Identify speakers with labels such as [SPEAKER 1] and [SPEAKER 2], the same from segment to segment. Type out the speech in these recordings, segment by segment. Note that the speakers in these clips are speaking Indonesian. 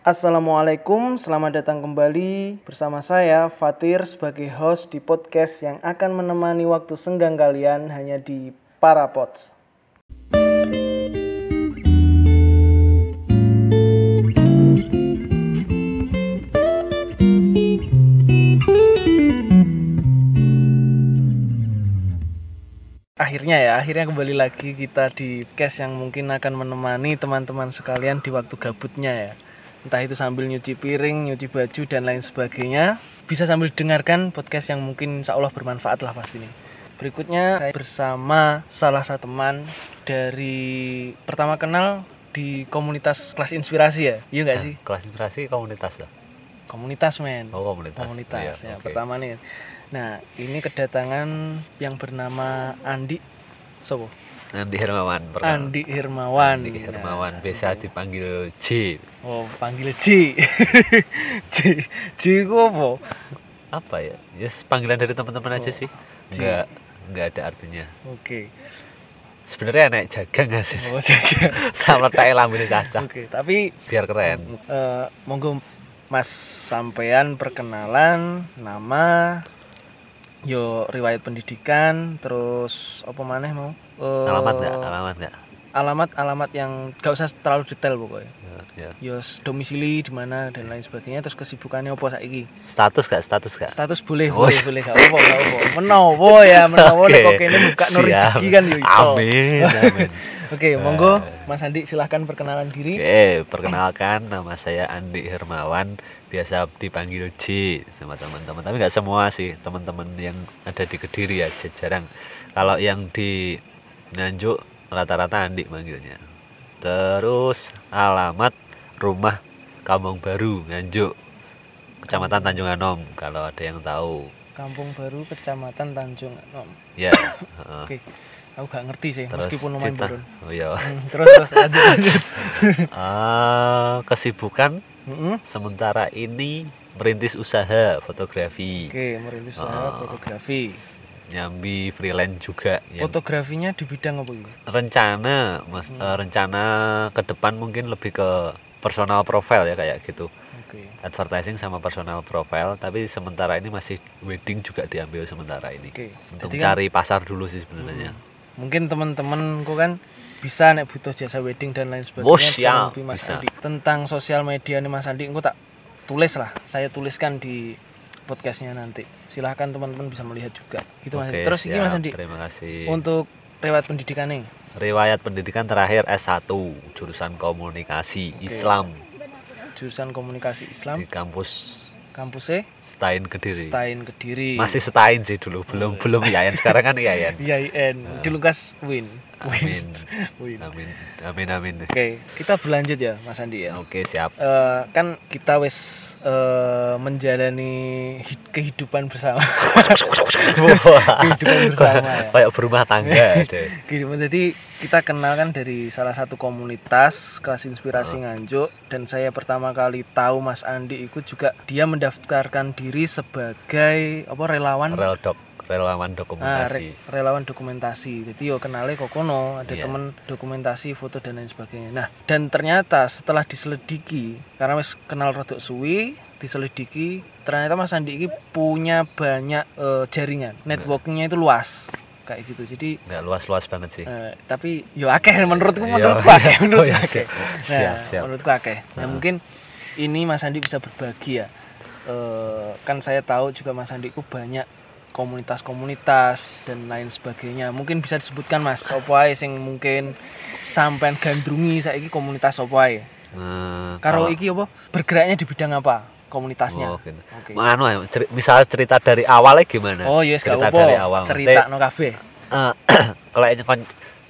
[SPEAKER 1] Assalamualaikum, selamat datang kembali bersama saya Fatir sebagai host di podcast yang akan menemani waktu senggang kalian hanya di Parapods. Akhirnya ya, akhirnya kembali lagi kita di case yang mungkin akan menemani teman-teman sekalian di waktu gabutnya ya. Entah itu sambil nyuci piring, nyuci baju dan lain sebagainya. Bisa sambil dengarkan podcast yang mungkin insya Allah bermanfaat lah pastinya. Berikutnya saya bersama salah satu teman dari pertama kenal di komunitas kelas inspirasi ya, iya nggak sih?
[SPEAKER 2] Kelas inspirasi komunitas ya?
[SPEAKER 1] Komunitas men.
[SPEAKER 2] Oh komunitas.
[SPEAKER 1] Komunitas
[SPEAKER 2] Iya,
[SPEAKER 1] ya.
[SPEAKER 2] oke.
[SPEAKER 1] Pertama nih. Nah ini kedatangan yang bernama Andi. Sopo?
[SPEAKER 2] Andi Hermawan pertama.
[SPEAKER 1] Andi Hirmawan.
[SPEAKER 2] Andi Hermawan biasa dipanggil J.
[SPEAKER 1] Oh, panggil Ji. Ji, Ji ku apa?
[SPEAKER 2] Apa ya? Yes, panggilan dari teman-teman aja
[SPEAKER 1] Oh,
[SPEAKER 2] sih.
[SPEAKER 1] J.
[SPEAKER 2] Enggak enggak ada artinya.
[SPEAKER 1] Oke.
[SPEAKER 2] Sebenarnya naik jaga nggak sih?
[SPEAKER 1] Oh, jaga.
[SPEAKER 2] Sama tai lambene caca.
[SPEAKER 1] Oke, tapi
[SPEAKER 2] Biar keren.
[SPEAKER 1] eh, monggo Mas sampean perkenalan nama yo riwayat pendidikan terus apa maneh mau Eh,
[SPEAKER 2] Alamat nggak? Alamat nggak?
[SPEAKER 1] alamat alamat yang gak usah terlalu detail pokoknya
[SPEAKER 2] Ya, ya.
[SPEAKER 1] yo domisili di mana dan lain sebagainya terus kesibukannya apa saiki
[SPEAKER 2] Status nggak? Status nggak?
[SPEAKER 1] status boleh
[SPEAKER 2] Oh,
[SPEAKER 1] boleh boleh gak apa gak apa menowo ya menowo nek kok kene buka rezeki kan yo iso
[SPEAKER 2] Amin, amin.
[SPEAKER 1] oke monggo Mas Andi silahkan perkenalan diri
[SPEAKER 2] Oke, perkenalkan nama saya Andi Hermawan, biasa dipanggil J sama teman-teman. Tapi nggak semua sih teman-teman yang ada di Kediri ya, jarang. Kalau yang di Nganjuk rata-rata Andi manggilnya. Terus alamat rumah Kampung Baru Nganjuk, Kecamatan Tanjung Anom kalau ada yang tahu.
[SPEAKER 1] Kampung Baru Kecamatan Tanjung Anom
[SPEAKER 2] Ya. heeh.
[SPEAKER 1] oke aku gak ngerti sih
[SPEAKER 2] Terus
[SPEAKER 1] meskipun lumayan
[SPEAKER 2] cita-
[SPEAKER 1] burun
[SPEAKER 2] Oh iya.
[SPEAKER 1] Hmm, terus terus lanjut lanjut
[SPEAKER 2] Eh, kesibukan
[SPEAKER 1] Mm-mm.
[SPEAKER 2] sementara ini merintis usaha fotografi.
[SPEAKER 1] oke merintis usaha
[SPEAKER 2] Ah.
[SPEAKER 1] fotografi
[SPEAKER 2] nyambi freelance juga
[SPEAKER 1] fotografinya di bidang apa
[SPEAKER 2] rencana mas
[SPEAKER 1] Hmm.
[SPEAKER 2] eh, rencana ke depan mungkin lebih ke personal profile ya kayak gitu.
[SPEAKER 1] Oke.
[SPEAKER 2] Advertising sama personal profile tapi sementara ini masih wedding juga diambil sementara ini.
[SPEAKER 1] Oke.
[SPEAKER 2] Untuk
[SPEAKER 1] Jadi kan-
[SPEAKER 2] cari pasar dulu sih sebenarnya.
[SPEAKER 1] Mungkin teman-temanku kan bisa nek butuh jasa wedding dan lain sebagainya
[SPEAKER 2] Oh, siap,
[SPEAKER 1] menghubungi Mas
[SPEAKER 2] bisa.
[SPEAKER 1] Andi. Tentang sosial media nih Mas Andi engko tak tulis lah. Saya tuliskan di podcastnya nanti silahkan teman-teman bisa melihat juga. Gitu Mas Andi.
[SPEAKER 2] Oke,
[SPEAKER 1] terus ini Mas. Andi.
[SPEAKER 2] Terima kasih.
[SPEAKER 1] Untuk riwayat pendidikannya
[SPEAKER 2] riwayat pendidikan terakhir S1 jurusan komunikasi Islam.
[SPEAKER 1] Jurusan komunikasi Islam.
[SPEAKER 2] Di kampus
[SPEAKER 1] kampusnya
[SPEAKER 2] Stain Kediri.
[SPEAKER 1] Stain Kediri.
[SPEAKER 2] Masih Stain sih dulu belum belum IAIN sekarang kan IAIN
[SPEAKER 1] IAIN di Lukas Win.
[SPEAKER 2] Amin.
[SPEAKER 1] Win.
[SPEAKER 2] Amin. Amin amin.
[SPEAKER 1] Oke kita berlanjut ya Mas Andi ya.
[SPEAKER 2] Oke siap.
[SPEAKER 1] Eh, kan kita wis eh, menjalani hid- kehidupan bersama. Kehidupan bersama ya.
[SPEAKER 2] Kayak berumah tangga deh
[SPEAKER 1] kehidupan jadi kita kenal kan dari salah satu komunitas kelas inspirasi Nganjuk dan saya pertama kali tahu Mas Andi itu juga dia mendaftarkan diri sebagai apa relawan
[SPEAKER 2] rel dok relawan dokumentasi
[SPEAKER 1] re- relawan dokumentasi. Jadi yo kenale kok kono, ada
[SPEAKER 2] Iya.
[SPEAKER 1] temen dokumentasi, foto dan lain sebagainya. Nah, dan ternyata setelah diselidiki, karena wis kenal rodok suwi, diselidiki, ternyata Mas Andi ini punya banyak eh, jaringan, networkingnya itu luas, kayak gitu. Jadi
[SPEAKER 2] nggak luas luas banget sih
[SPEAKER 1] eh, tapi yo akeh menurutku
[SPEAKER 2] Iya.
[SPEAKER 1] menurutku akeh
[SPEAKER 2] Oh,
[SPEAKER 1] menurutku
[SPEAKER 2] iya,
[SPEAKER 1] akeh.
[SPEAKER 2] siap.
[SPEAKER 1] Nah,
[SPEAKER 2] Siap, siap.
[SPEAKER 1] menurutku akeh. Nah, mungkin ini Mas Andi bisa berbagi ya. Eh, kan saya tahu juga Mas Andi ku banyak komunitas-komunitas dan lain sebagainya. Mungkin bisa disebutkan Mas, ae sing mungkin sampean gandrungi saiki komunitas apa ae?
[SPEAKER 2] Nah,
[SPEAKER 1] Karo
[SPEAKER 2] kalau-
[SPEAKER 1] iki apa? Bergeraknya di bidang apa? Komunitasnya.
[SPEAKER 2] Oh, gitu.
[SPEAKER 1] Oke.
[SPEAKER 2] Mau anu ya, misal cerita dari awalnya gimana
[SPEAKER 1] Oh, yes,
[SPEAKER 2] cerita dari awal
[SPEAKER 1] Cerita no kabeh.
[SPEAKER 2] Eh, kalau ini kon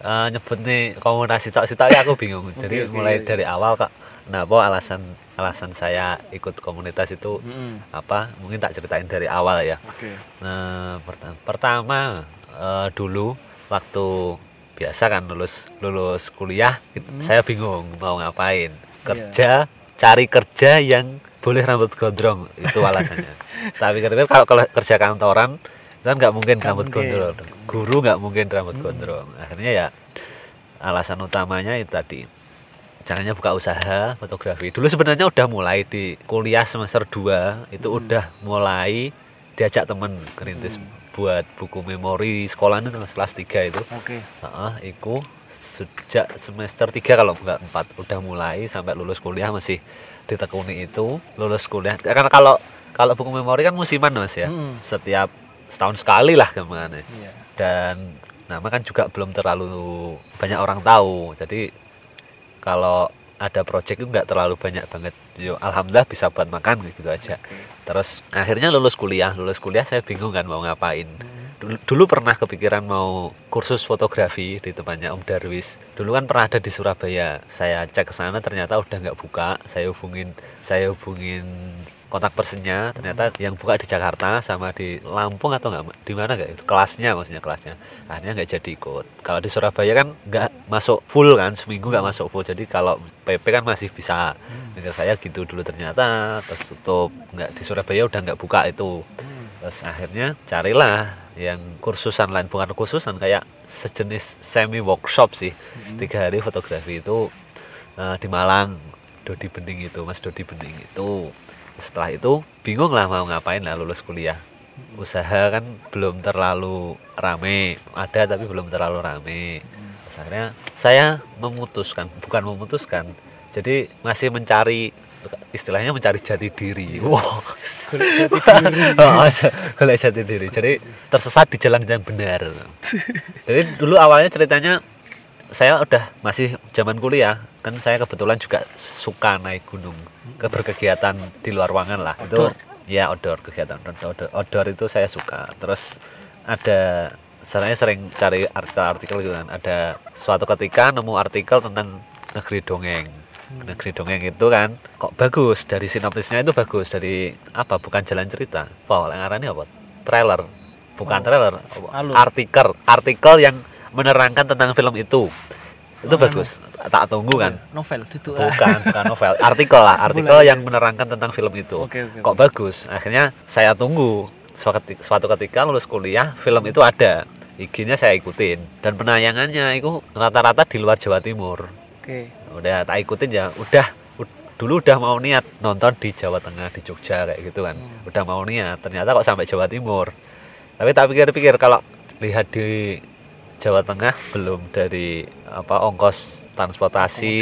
[SPEAKER 2] eh, nyebut nih komunitas sitok sitok ya aku bingung jadi
[SPEAKER 1] oke,
[SPEAKER 2] mulai
[SPEAKER 1] oke.
[SPEAKER 2] dari awal kak kenapa alasan alasan saya ikut komunitas itu
[SPEAKER 1] Mm-mm.
[SPEAKER 2] apa mungkin tak ceritain dari awal ya
[SPEAKER 1] Oke.
[SPEAKER 2] Nah, perta- pertama eh, dulu waktu biasa kan lulus lulus kuliah
[SPEAKER 1] Hmm.
[SPEAKER 2] saya bingung mau ngapain
[SPEAKER 1] Iya.
[SPEAKER 2] kerja cari kerja yang boleh rambut gondrong itu alasannya tapi kalau kalau kerja kantoran itu kan nggak mungkin
[SPEAKER 1] Nggak
[SPEAKER 2] rambut
[SPEAKER 1] mungkin.
[SPEAKER 2] gondrong. Guru nggak mungkin rambut gondrong. Akhirnya ya alasan utamanya itu tadi. Rencananya buka usaha fotografi. Dulu sebenarnya udah mulai di kuliah semester 2 itu udah mulai diajak temen kerintis buat buku memori sekolah itu kelas 3 itu.
[SPEAKER 1] Oke.
[SPEAKER 2] Heeh, iku sejak semester 3 kalau enggak 4 udah mulai sampai lulus kuliah masih ditekuni itu lulus kuliah. Karena kalau kalau buku memori kan musiman mas ya.
[SPEAKER 1] Mm.
[SPEAKER 2] setiap setahun sekali lah ke mana.
[SPEAKER 1] Iya.
[SPEAKER 2] dan nama kan juga belum terlalu banyak orang tahu. Jadi kalau ada project itu nggak terlalu banyak banget. Yo alhamdulillah bisa buat makan gitu aja.
[SPEAKER 1] Oke.
[SPEAKER 2] terus akhirnya lulus kuliah. Lulus kuliah saya bingung kan mau ngapain. Dulu, dulu pernah kepikiran mau kursus fotografi di tempatnya Om Darwis. Dulu kan pernah ada di Surabaya. Saya cek ke sana ternyata udah nggak buka. Saya hubungin saya hubungin kontak personnya ternyata yang buka di Jakarta sama di Lampung atau nggak di mana nggak? Itu kelasnya maksudnya kelasnya. Akhirnya nggak jadi ikut. Kalau di Surabaya kan nggak masuk full kan seminggu nggak masuk full. Jadi kalau PP kan masih bisa. Dengar saya gitu dulu ternyata terus tutup. Nggak di Surabaya udah nggak buka itu.
[SPEAKER 1] Hmm.
[SPEAKER 2] terus akhirnya carilah yang kursusan lain bukan kursusan kayak sejenis semi workshop sih tiga hari fotografi itu eh, di Malang Dodi Bening itu Mas Dodi Bening itu setelah itu bingung lah mau ngapain lah lulus kuliah usaha kan belum terlalu rame ada tapi belum terlalu rame Terus akhirnya saya memutuskan bukan memutuskan jadi masih mencari istilahnya mencari jati diri wow
[SPEAKER 1] Golek jati diri.
[SPEAKER 2] Jati diri. Jadi tersesat di jalan yang benar. Jadi dulu awalnya ceritanya saya udah masih zaman kuliah kan saya kebetulan juga suka naik gunung ke berkegiatan di luar ruangan lah.
[SPEAKER 1] Outdoor?
[SPEAKER 2] itu ya outdoor kegiatan outdoor, outdoor itu saya suka. Terus ada saya sering cari artikel-artikel gitu kan. Ada suatu ketika nemu artikel tentang negeri dongeng. Negeri dongeng itu kan kok bagus? Dari sinopsisnya itu bagus. Dari apa? Bukan jalan cerita. Apa? Ngarannya apa? Trailer. Bukan
[SPEAKER 1] Oh,
[SPEAKER 2] trailer.
[SPEAKER 1] Alur.
[SPEAKER 2] artikel. Artikel yang menerangkan tentang film itu itu
[SPEAKER 1] Oh,
[SPEAKER 2] bagus. Tak tunggu kan?
[SPEAKER 1] Novel itu.
[SPEAKER 2] bukan bukan novel. Artikel lah artikel yang
[SPEAKER 1] ya.
[SPEAKER 2] menerangkan tentang film itu.
[SPEAKER 1] Oke, oke.
[SPEAKER 2] kok bagus? Akhirnya saya tunggu. Suatu ketika, lulus kuliah film itu ada. IG-nya saya ikutin. Dan penayangannya itu rata-rata di luar Jawa Timur.
[SPEAKER 1] Oke.
[SPEAKER 2] udah tak ikutin ya udah dulu udah mau niat nonton di Jawa Tengah di Jogja kayak gitu kan. Udah mau niat ternyata kok sampai Jawa Timur. Tapi tak pikir-pikir kalau lihat di Jawa Tengah belum dari apa ongkos transportasi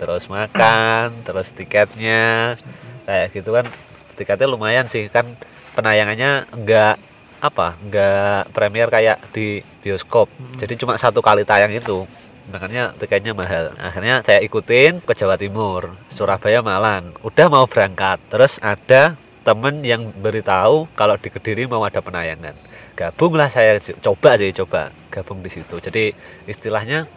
[SPEAKER 2] terus makan terus tiketnya. Kayak gitu kan tiketnya lumayan sih. Kan penayangannya enggak apa enggak premier kayak di bioskop. Jadi cuma satu kali tayang itu makanya tiketnya mahal. Akhirnya saya ikutin ke Jawa Timur Surabaya Malang. Udah mau berangkat terus ada temen yang beritahu kalau di Kediri mau ada penayangan gabunglah saya c- coba sih coba gabung di situ. Jadi istilahnya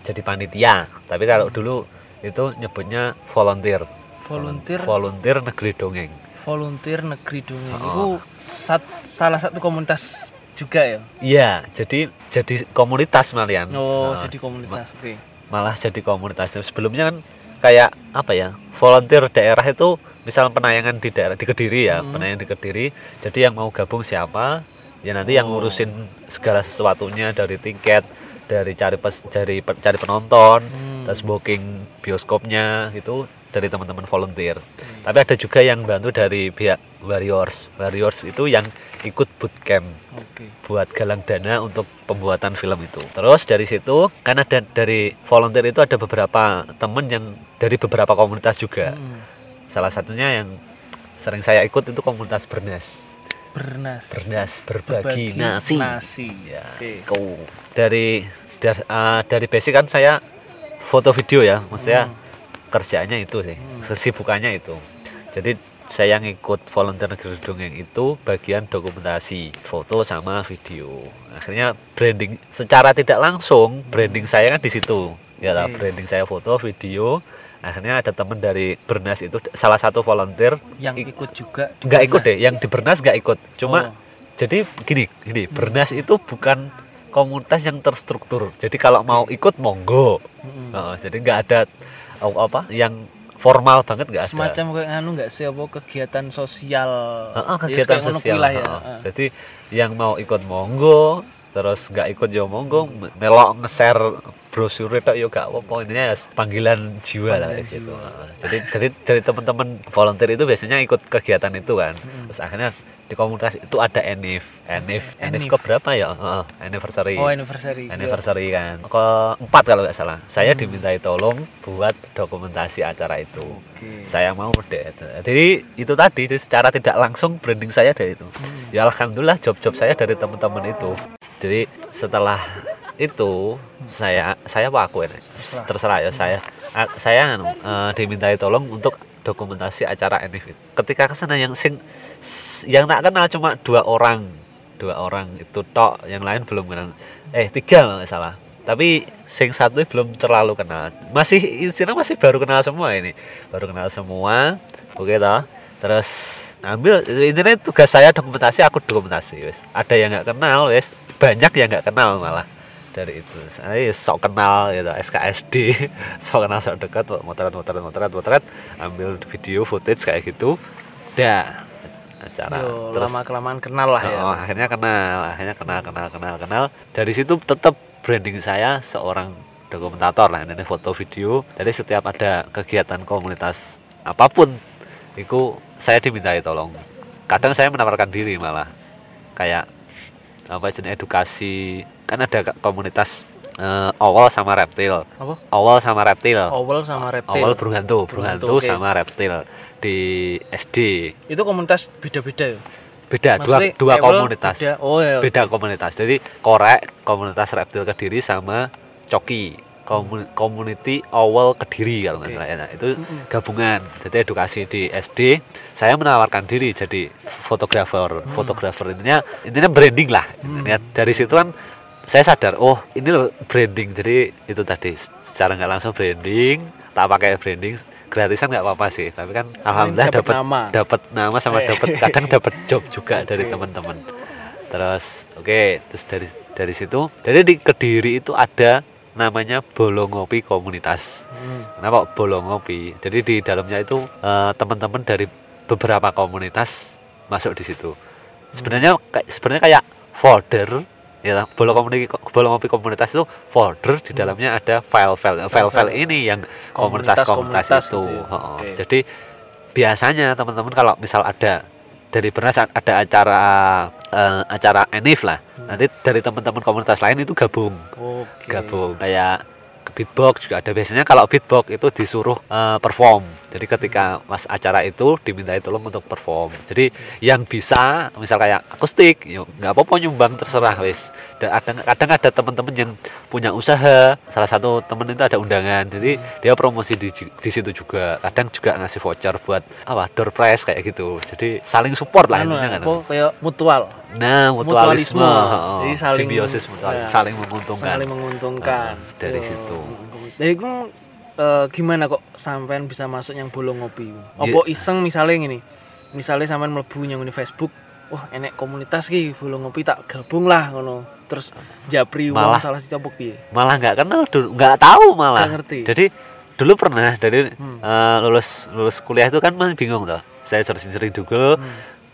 [SPEAKER 2] jadi panitia. Tapi kalau dulu itu nyebutnya volunteer.
[SPEAKER 1] Volunteer?
[SPEAKER 2] Volunteer negeri dongeng.
[SPEAKER 1] Volunteer negeri dongeng.
[SPEAKER 2] Oh.
[SPEAKER 1] itu sat- salah satu komunitas juga ya.
[SPEAKER 2] iya jadi jadi komunitas malian.
[SPEAKER 1] Oh,
[SPEAKER 2] Nah,
[SPEAKER 1] jadi komunitas. Oke.
[SPEAKER 2] malah jadi komunitas. Sebelumnya kan kayak apa ya volunteer daerah itu misal penayangan di daerah di kediri ya
[SPEAKER 1] Hmm.
[SPEAKER 2] penayangan di kediri. Jadi yang mau gabung siapa ya nanti yang
[SPEAKER 1] Oh.
[SPEAKER 2] ngurusin segala sesuatunya dari tiket dari cari pes, dari cari penonton
[SPEAKER 1] Hmm.
[SPEAKER 2] terus booking bioskopnya gitu dari teman-teman volunteer tapi ada juga yang bantu dari pihak warriors warriors itu yang ikut bootcamp
[SPEAKER 1] Oke.
[SPEAKER 2] buat galang dana untuk pembuatan film itu. Terus dari situ kan ada dari volunteer itu ada beberapa temen yang dari beberapa komunitas juga.
[SPEAKER 1] Hmm.
[SPEAKER 2] Salah satunya yang sering saya ikut itu komunitas Bernas.
[SPEAKER 1] Bernas.
[SPEAKER 2] Bernas berbagi,
[SPEAKER 1] Berbagi
[SPEAKER 2] nasi.
[SPEAKER 1] Nasi.
[SPEAKER 2] Ya,
[SPEAKER 1] Oke.
[SPEAKER 2] kau. Dari dar- eh, dari basic kan saya foto video ya, maksudnya
[SPEAKER 1] Hmm.
[SPEAKER 2] kerjaannya itu sih, kesibukannya itu. Jadi saya ngikut volunteer negeri dongeng itu bagian dokumentasi foto sama video akhirnya branding secara tidak langsung branding saya kan di situ ya lah, branding saya foto video akhirnya ada teman dari Bernas itu salah satu volunteer.
[SPEAKER 1] Yang ikut juga
[SPEAKER 2] nggak ikut deh yang di Bernas nggak ikut. Cuma
[SPEAKER 1] Oh.
[SPEAKER 2] jadi gini gini Bernas itu bukan komunitas yang terstruktur. Jadi kalau mau ikut monggo.
[SPEAKER 1] Mm-mm.
[SPEAKER 2] Heeh, jadi nggak ada oh, apa yang formal banget nggak ada.
[SPEAKER 1] Semacam kayak nganu nggak sih apa kegiatan sosial?
[SPEAKER 2] Heeh,
[SPEAKER 1] Ya,
[SPEAKER 2] kegiatan
[SPEAKER 1] ngono
[SPEAKER 2] sosial.
[SPEAKER 1] ya.
[SPEAKER 2] Heeh.
[SPEAKER 1] Heeh.
[SPEAKER 2] jadi yang mau ikut monggo terus nggak ikut ya monggo melok nge-share brosur itu ya gak intinya ya panggilan jiwa lah gitu.
[SPEAKER 1] jiwa.
[SPEAKER 2] jadi dari dari teman-teman volunteer itu biasanya ikut kegiatan itu kan. Terus akhirnya di komunitas itu ada enif. Enif enif. Ke berapa ya? Heeh, anniversary.
[SPEAKER 1] Oh anniversary
[SPEAKER 2] anniversary kan. Ke empat kalau nggak salah. Saya dimintai tolong buat dokumentasi acara itu.
[SPEAKER 1] Oke.
[SPEAKER 2] saya mau deh. Jadi itu tadi secara tidak langsung branding saya dari itu. Ya alhamdulillah job-job saya dari teman-teman itu jadi setelah itu saya saya apa aku ini terserah. Ya saya. Saya eh, dimintai tolong untuk dokumentasi acara itu. ketika ke sana yang sing yang tak kenal cuma dua orang. Dua orang itu tok yang lain belum kenal. Eh tiga nggak salah. Tapi sing satu belum terlalu kenal. Masih istilah masih baru kenal semua ini. Baru kenal semua. Oke toh. Terus ambil intinya tugas saya dokumentasi aku dokumentasi wes. Ada yang nggak kenal wes banyak yang nggak kenal malah dari itu. Saya sok kenal gitu SKSD sok kenal sok dekat motret motret motret motret ambil video footage kayak gitu. Dah acara.
[SPEAKER 1] Yo,
[SPEAKER 2] terus
[SPEAKER 1] lama kelamaan kenal lah ya.
[SPEAKER 2] Oh, akhirnya kenal, akhirnya kenal, kenal, kenal, kenal. Dari situ tetap branding saya seorang dokumentator lah, ini foto video. Jadi setiap ada kegiatan komunitas apa pun, itu saya dimintai tolong. Kadang saya menawarkan diri malah, kayak apa jenis edukasi. Kan ada komunitas eh, awal sama reptil,
[SPEAKER 1] apa
[SPEAKER 2] awal sama reptil,
[SPEAKER 1] owl sama reptil
[SPEAKER 2] awal berhantu,
[SPEAKER 1] oke.
[SPEAKER 2] sama reptil di SD.
[SPEAKER 1] itu komunitas beda-beda ya
[SPEAKER 2] Beda dua
[SPEAKER 1] Maksudnya
[SPEAKER 2] dua
[SPEAKER 1] Ewell
[SPEAKER 2] komunitas.
[SPEAKER 1] beda. oh ya
[SPEAKER 2] beda komunitas jadi korek komunitas reptil kediri sama coki community awal kediri kalau nggak salah ya. Nah, itu gabungan. Jadi edukasi di SD saya menawarkan diri jadi fotografer. Fotografer intinya intinya branding lah. Intinya dari situ kan saya sadar oh ini loh branding. Jadi itu tadi secara nggak langsung branding tak pakai branding gratisan nggak apa-apa sih. Tapi kan alhamdulillah
[SPEAKER 1] dapat
[SPEAKER 2] dapat
[SPEAKER 1] nama.
[SPEAKER 2] dapat nama sama
[SPEAKER 1] Eh.
[SPEAKER 2] dapat kadang dapat job juga dari
[SPEAKER 1] Oke.
[SPEAKER 2] teman-teman. Terus oke terus dari dari situ. Jadi di kediri itu ada namanya bolong ngopi komunitas
[SPEAKER 1] Hmm.
[SPEAKER 2] kenapa bolong ngopi jadi di dalamnya itu eh, teman-teman dari beberapa komunitas masuk di situ sebenarnya kayak sebenarnya kayak folder ya bolong komunikasi bolong ngopi komunitas itu folder di dalamnya ada file-file file-file ini yang komunitas-komunitas itu
[SPEAKER 1] gitu ya.
[SPEAKER 2] Heeh.
[SPEAKER 1] Oke.
[SPEAKER 2] jadi biasanya teman-teman kalau misal ada dari Bernas ada acara eh, acara enif lah. Nanti dari teman-teman komunitas lain itu gabung.
[SPEAKER 1] Oke.
[SPEAKER 2] Gabung. Kayak beatbox juga ada. Biasanya kalau beatbox itu disuruh eh, perform. Jadi ketika mas acara itu dimintai tolong untuk perform. Jadi yang bisa misal kayak akustik yuk nggak apa-apa nyumbang terserah wis kadang kadang ada teman-teman yang punya usaha salah satu temen itu ada undangan jadi dia promosi di, di situ juga kadang juga ngasih voucher buat apa door prize kayak gitu jadi saling support lah
[SPEAKER 1] Anu,
[SPEAKER 2] intinya kan
[SPEAKER 1] apa kayak mutual
[SPEAKER 2] nah mutualisme,
[SPEAKER 1] Mutualisme.
[SPEAKER 2] heeh.
[SPEAKER 1] Jadi saling-
[SPEAKER 2] simbiosis mutualisme
[SPEAKER 1] ya.
[SPEAKER 2] saling menguntungkan
[SPEAKER 1] saling menguntungkan
[SPEAKER 2] Ah, dari
[SPEAKER 1] Yo.
[SPEAKER 2] situ.
[SPEAKER 1] jadi itu eh, gimana kok sampean bisa masuk yang bolong ngopi
[SPEAKER 2] Iya.
[SPEAKER 1] apa iseng misalnya gini misalnya sampean mlebu yang di Facebook wah enek komunitas ki bolong ngopi tak gabung lah ngono. Terus japri
[SPEAKER 2] Malah-
[SPEAKER 1] salah si copok piye?
[SPEAKER 2] Malah nggak kenal dulu nggak tahu malah.
[SPEAKER 1] Nggak ngerti.
[SPEAKER 2] jadi dulu pernah dari
[SPEAKER 1] Hmm.
[SPEAKER 2] eh, lulus lulus kuliah itu kan masih bingung tuh saya searching-searching di Google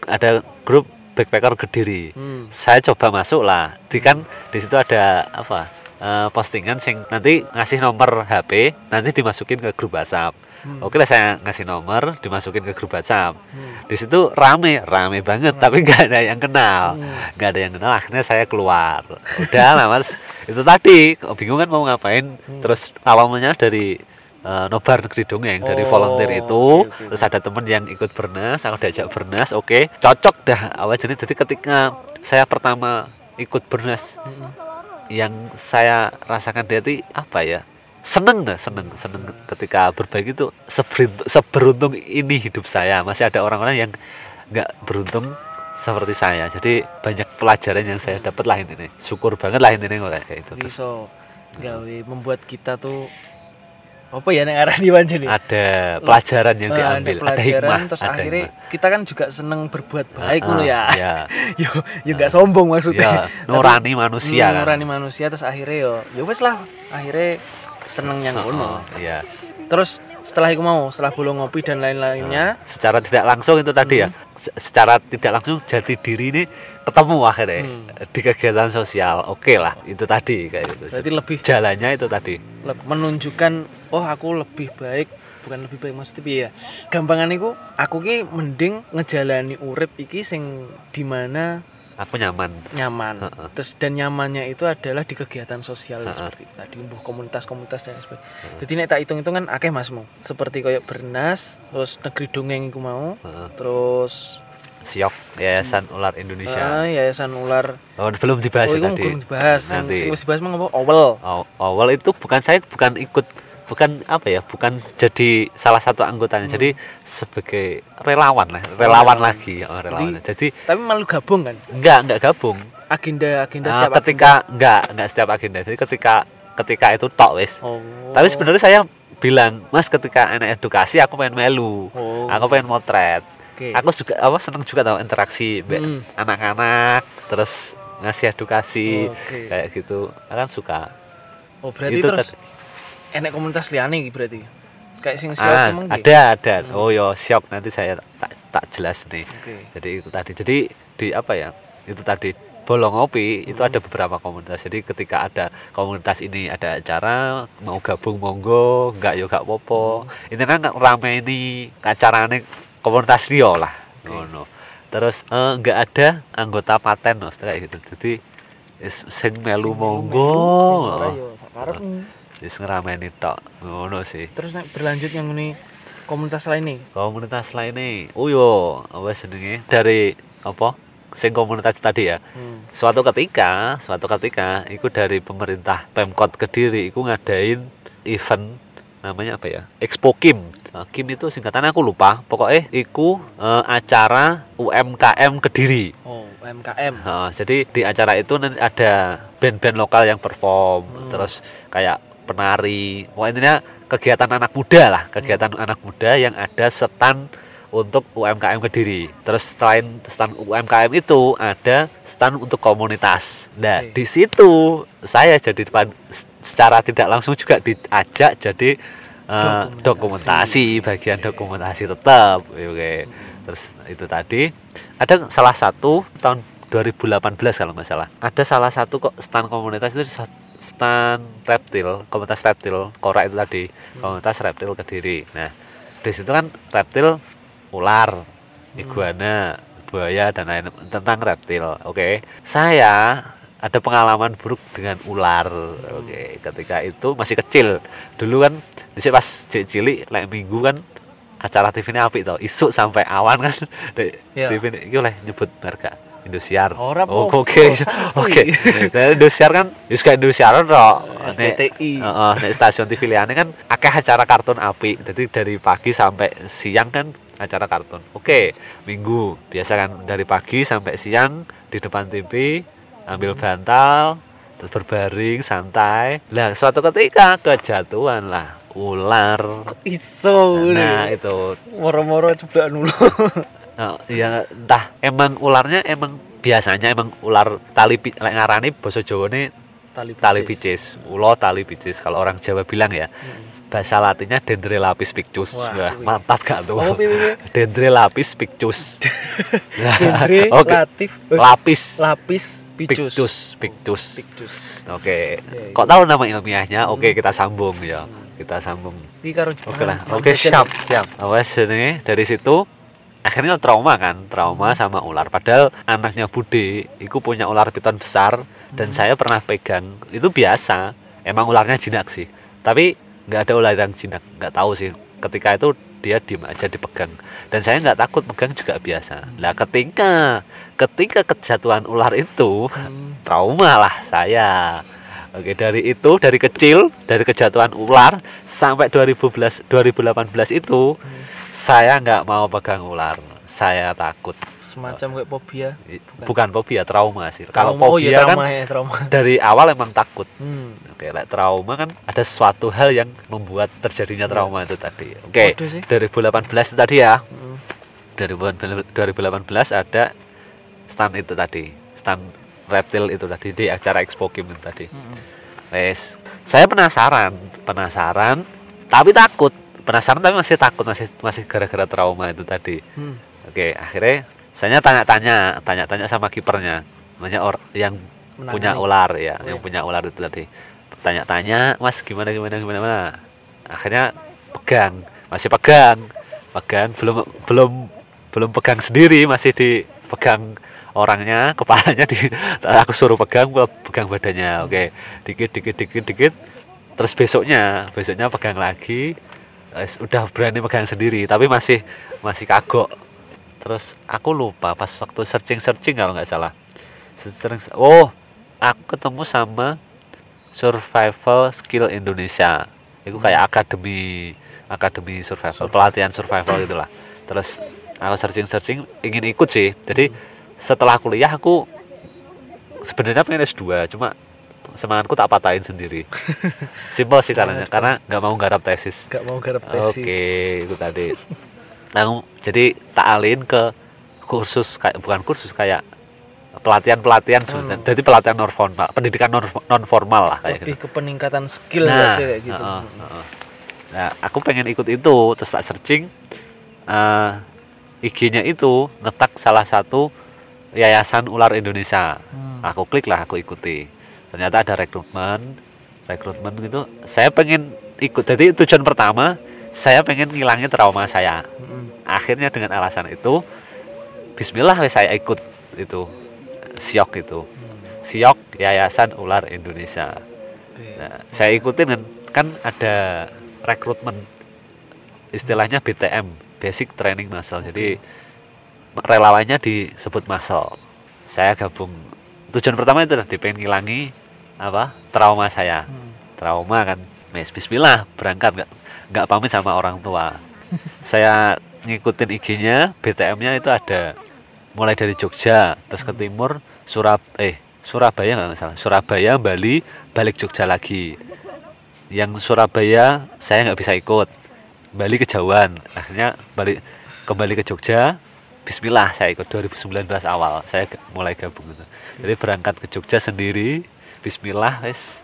[SPEAKER 2] ada grup backpacker kediri.
[SPEAKER 1] Hmm.
[SPEAKER 2] saya coba masuk lah. Di kan di situ ada apa eh, postingan sing nanti ngasih nomor HP nanti dimasukin ke grup WhatsApp
[SPEAKER 1] Hmm.
[SPEAKER 2] oke lah saya ngasih nomor dimasukin ke grup WhatsApp.
[SPEAKER 1] Hmm.
[SPEAKER 2] di situ rame rame banget tapi nggak ada yang kenal.
[SPEAKER 1] Hmm.
[SPEAKER 2] nggak ada yang kenal akhirnya saya keluar. Udah lah mas. Itu tadi bingung kan mau ngapain? Terus awalnya dari eh, nobar negeri dongeng dari
[SPEAKER 1] Oh,
[SPEAKER 2] volunteer itu.
[SPEAKER 1] oke, oke,
[SPEAKER 2] terus ada temen yang ikut bernas aku diajak bernas oke. Cocok dah awal jadi. Jadi ketika saya pertama ikut bernas
[SPEAKER 1] Hmm.
[SPEAKER 2] yang saya rasakan dari apa ya seneng dah seneng seneng ketika berbagi itu seberuntung, ini hidup saya. Masih ada orang-orang yang nggak beruntung seperti saya. Jadi banyak pelajaran yang saya dapat lah ini syukur banget lah ini kayak itu terus
[SPEAKER 1] iso gawe membuat kita tuh apa ya nek arah nih
[SPEAKER 2] ada pelajaran yang
[SPEAKER 1] Eh,
[SPEAKER 2] diambil
[SPEAKER 1] ada
[SPEAKER 2] ada
[SPEAKER 1] pelajaran
[SPEAKER 2] hikmah
[SPEAKER 1] terus
[SPEAKER 2] ada
[SPEAKER 1] akhirnya
[SPEAKER 2] hikmah.
[SPEAKER 1] kita kan juga seneng berbuat baik
[SPEAKER 2] Ah,
[SPEAKER 1] ngono ya.
[SPEAKER 2] ya
[SPEAKER 1] yo yo nggak sombong maksudnya.
[SPEAKER 2] Ya nurani manusia kan.
[SPEAKER 1] nurani manusia terus akhirnya yo ya wes lah. Akhirnya seneng yang ngono.
[SPEAKER 2] Oh, iya.
[SPEAKER 1] Terus setelah itu mau setelah bolong ngopi dan lain-lainnya.
[SPEAKER 2] Secara tidak langsung itu tadi ya. Se- secara tidak langsung jati diri ini ketemu akhirnya
[SPEAKER 1] Hmm.
[SPEAKER 2] di kegiatan sosial. Oke lah itu tadi kayak gitu.
[SPEAKER 1] Berarti lebih
[SPEAKER 2] jalannya itu tadi.
[SPEAKER 1] menunjukkan oh aku lebih baik bukan lebih baik maksudnya ya? Gampangan aku ki mending ngejalani urip iki sing di mana
[SPEAKER 2] aku nyaman.
[SPEAKER 1] Nyaman.
[SPEAKER 2] Heeh.
[SPEAKER 1] terus dan nyamannya itu adalah di kegiatan sosial
[SPEAKER 2] Heeh.
[SPEAKER 1] seperti itu tadi mbuh komunitas-komunitas dan sebagainya. Jadi nek tak hitung-hitung kan akeh masmu seperti kayak bernas terus negeri dongeng iku mau
[SPEAKER 2] Heeh.
[SPEAKER 1] terus
[SPEAKER 2] siok yayasan ular Indonesia.
[SPEAKER 1] Ah, yayasan ular.
[SPEAKER 2] Oh, belum dibahas
[SPEAKER 1] oh
[SPEAKER 2] ya tadi.
[SPEAKER 1] belum dibahas.
[SPEAKER 2] Nanti.
[SPEAKER 1] wis dibahas mah apa awal
[SPEAKER 2] Aw- awal itu bukan saya bukan ikut bukan apa ya bukan jadi salah satu anggotanya
[SPEAKER 1] Hmm.
[SPEAKER 2] jadi sebagai relawan lah relawan
[SPEAKER 1] relawan.
[SPEAKER 2] lagi oh, relawan jadi
[SPEAKER 1] tapi malu gabung kan
[SPEAKER 2] enggak enggak gabung
[SPEAKER 1] agenda agenda
[SPEAKER 2] Nah,
[SPEAKER 1] setiap
[SPEAKER 2] ketika enggak enggak setiap agenda jadi ketika ketika itu tok wis
[SPEAKER 1] agenda. oh
[SPEAKER 2] tapi sebenarnya saya bilang mas ketika anak edukasi aku pengen melu
[SPEAKER 1] oh
[SPEAKER 2] aku pengen motret
[SPEAKER 1] oke
[SPEAKER 2] aku juga apa seneng juga tau interaksi
[SPEAKER 1] Hmm.
[SPEAKER 2] anak-anak terus ngasih edukasi
[SPEAKER 1] Oke.
[SPEAKER 2] kayak gitu kan suka
[SPEAKER 1] oh berarti
[SPEAKER 2] itu
[SPEAKER 1] terus. Enek komunitas liane berarti. Kayak sing siap
[SPEAKER 2] ah,
[SPEAKER 1] emang
[SPEAKER 2] ada ada. Oh yo siap. Nanti saya tak tak jelas nih.
[SPEAKER 1] Oke.
[SPEAKER 2] Jadi itu tadi. Jadi di apa ya itu tadi bolong ngopi itu ada beberapa komunitas. Jadi ketika ada komunitas ini ada acara mau gabung monggo. Enggak yo gak popo ini kan rame ini acaranya komunitas Rio lah. Ngono. Terus eh, enggak ada anggota paten loh kayak gitu. Jadi sing melu monggo.
[SPEAKER 1] Sing.
[SPEAKER 2] Wis ngerameni tok ngono sih.
[SPEAKER 1] Terus nek berlanjut yang ini komunitas lain nih?
[SPEAKER 2] Komunitas lainnya oh yo. Apa senengnya dari apa? Sing komunitas tadi ya?
[SPEAKER 1] Hmm.
[SPEAKER 2] suatu ketika suatu ketika itu dari pemerintah Pemkot Kediri itu ngadain event namanya apa ya? Expo Kim. Nah, Kim itu singkatannya aku lupa. Pokoknya itu eh, acara UMKM Kediri.
[SPEAKER 1] Oh UMKM
[SPEAKER 2] Nah, jadi di acara itu nanti ada band-band lokal yang perform.
[SPEAKER 1] Hmm.
[SPEAKER 2] terus kayak penari. Pokoknya intinya kegiatan anak muda lah kegiatan anak muda yang ada stand untuk UMKM Kediri. Terus selain stand UMKM itu ada stand untuk komunitas. Nah
[SPEAKER 1] Oke.
[SPEAKER 2] di situ saya jadi secara tidak langsung juga diajak jadi eh,
[SPEAKER 1] Dokumentasi.
[SPEAKER 2] dokumentasi bagian dokumentasi tetap oke. Terus itu tadi. Ada salah satu tahun 2018 kalau nggak salah. Ada salah satu kok stand komunitas itu stand reptil komunitas reptil kora itu tadi komunitas reptil kediri. Nah di situ kan reptil ular iguana buaya dan lain tentang reptil oke? Saya ada pengalaman buruk dengan ular oke? Ketika itu masih kecil. Dulu kan di pas cilik like minggu kan acara TV ini apik tau isuk sampai awan kan. Di
[SPEAKER 1] Iya.
[SPEAKER 2] TV ini oleh nyebut mereka Indosiar
[SPEAKER 1] Ora
[SPEAKER 2] oh oke oke nah, Indosiar kan wis kayak Indosiar tok
[SPEAKER 1] RCTI.
[SPEAKER 2] Heeh, nek stasiun TV liyane kan akeh acara kartun apik. Jadi dari pagi sampai siang kan acara kartun. Oke, minggu biasa kan dari pagi sampai siang di depan TV ambil bantal terus berbaring santai. Lah suatu ketika kejatuhan lah ular.
[SPEAKER 1] iso
[SPEAKER 2] Nah, itu
[SPEAKER 1] moro-moro coba dulu
[SPEAKER 2] Nah, ya entah emang ularnya emang biasanya emang ular tali lek ngarani basa Jawane
[SPEAKER 1] tali
[SPEAKER 2] tali picis. Ulo tali picis kalau orang Jawa bilang ya. bahasa latinnya Dendrelapis pictus.
[SPEAKER 1] Wah,
[SPEAKER 2] Wah, mantap gak tuh?
[SPEAKER 1] Oh, piye?
[SPEAKER 2] Dendrelapis pictus.
[SPEAKER 1] Dendre
[SPEAKER 2] Oke.
[SPEAKER 1] latif eh,
[SPEAKER 2] Lapis
[SPEAKER 1] lapis
[SPEAKER 2] pictus, pictus.
[SPEAKER 1] pictus
[SPEAKER 2] Oke.
[SPEAKER 1] Iya,
[SPEAKER 2] Kok tahu nama ilmiahnya? Oke, kita sambung ya. Kita sambung. Oke lah.
[SPEAKER 1] ah,
[SPEAKER 2] Oke,
[SPEAKER 1] jajan.
[SPEAKER 2] siap, siap. Awas ini dari situ akhirnya trauma kan, trauma sama ular. Padahal anaknya Bude itu punya ular piton besar dan saya pernah pegang. Itu biasa. Emang ularnya jinak sih. Tapi nggak ada ular yang jinak. Nggak tahu sih. Ketika itu dia diem aja dipegang. Dan saya nggak takut pegang juga biasa. Lah ketika ketika kejatuhan ular itu
[SPEAKER 1] Hmm,
[SPEAKER 2] trauma lah saya. Oke, dari itu dari kecil, dari kejatuhan ular sampai 2011 2018 itu saya nggak mau pegang ular. Saya takut.
[SPEAKER 1] semacam kayak fobia
[SPEAKER 2] I- Bukan fobia, trauma sih. Kalau
[SPEAKER 1] Trauma, oh iya,
[SPEAKER 2] fobia kan
[SPEAKER 1] trauma ya trauma
[SPEAKER 2] dari awal emang takut.
[SPEAKER 1] hmm.
[SPEAKER 2] Oke, like trauma kan ada suatu hal yang membuat terjadinya trauma itu tadi. Oke,
[SPEAKER 1] sih.
[SPEAKER 2] 2018 itu tadi ya.
[SPEAKER 1] Hmm.
[SPEAKER 2] 2018 ada stand itu tadi, stand reptil itu tadi di acara Expo Kim itu tadi.
[SPEAKER 1] Hmm.
[SPEAKER 2] Wes, saya penasaran, penasaran, tapi takut. Penasaran tapi masih takut masih masih gara-gara trauma itu tadi
[SPEAKER 1] Hmm.
[SPEAKER 2] oke akhirnya saya tanya-tanya tanya-tanya sama kipernya namanya or yang
[SPEAKER 1] Menangani.
[SPEAKER 2] punya ular ya
[SPEAKER 1] Oh,
[SPEAKER 2] yang
[SPEAKER 1] iya.
[SPEAKER 2] punya ular itu tadi tanya-tanya mas gimana gimana gimana gimana akhirnya pegang masih pegang pegang belum belum belum pegang sendiri masih dipegang orangnya kepalanya di aku suruh pegang gua pegang badannya oke dikit dikit dikit dikit terus besoknya besoknya pegang lagi udah berani pegang sendiri tapi masih masih kagok. Terus aku lupa pas waktu searching searching kalau nggak salah. Searching, oh aku ketemu sama survival skill Indonesia. Itu kayak akademi akademi survival pelatihan survival itulah terus aku searching searching ingin ikut sih. Jadi setelah kuliah aku sebenarnya pengen S2 cuma semangatku tak patahin sendiri simpel sih caranya karena nggak mau garap tesis
[SPEAKER 1] Gak mau garap tesis.
[SPEAKER 2] Oke, itu tadi. Nah, jadi tak alin ke kursus kayak bukan kursus kayak pelatihan-pelatihan sebenarnya. Jadi pelatihan non formal, pendidikan non formal lah kayak
[SPEAKER 1] Lebih
[SPEAKER 2] gitu.
[SPEAKER 1] ke peningkatan skill
[SPEAKER 2] Nah,
[SPEAKER 1] sih kayak gitu.
[SPEAKER 2] heeh, heeh. Nah, aku pengen ikut itu, terus tak searching eh IG-nya itu ngetak salah satu yayasan ular Indonesia.
[SPEAKER 1] Hmm.
[SPEAKER 2] Aku klik lah, aku ikuti. Ternyata ada rekrutmen, rekrutmen gitu. Saya pengen ikut. Jadi tujuan pertama, saya pengen ngilangin trauma saya. Akhirnya dengan alasan itu, Bismillah saya ikut itu siok itu.
[SPEAKER 1] Hmm.
[SPEAKER 2] Siok Yayasan Ular Indonesia.
[SPEAKER 1] Oke.
[SPEAKER 2] Nah, saya ikutin kan, kan ada rekrutmen istilahnya BTM Basic Training Muscle jadi relawannya disebut muscle saya gabung tujuan pertama itu tadi pengen ngilangi apa? Trauma saya.
[SPEAKER 1] Hmm.
[SPEAKER 2] trauma kan. Mes, Bismillah berangkat. Nggak nggak pamit sama orang tua. Saya ngikutin IG-nya BTM-nya itu ada. Mulai dari Jogja terus ke timur Surab eh Surabaya nggak salah. Surabaya Bali balik Jogja lagi. Yang Surabaya saya nggak bisa ikut. Bali kejauhan. Akhirnya balik kembali ke Jogja Bismillah saya ikut. 2019 awal saya mulai gabung itu jadi berangkat ke Jogja sendiri Bismillah wes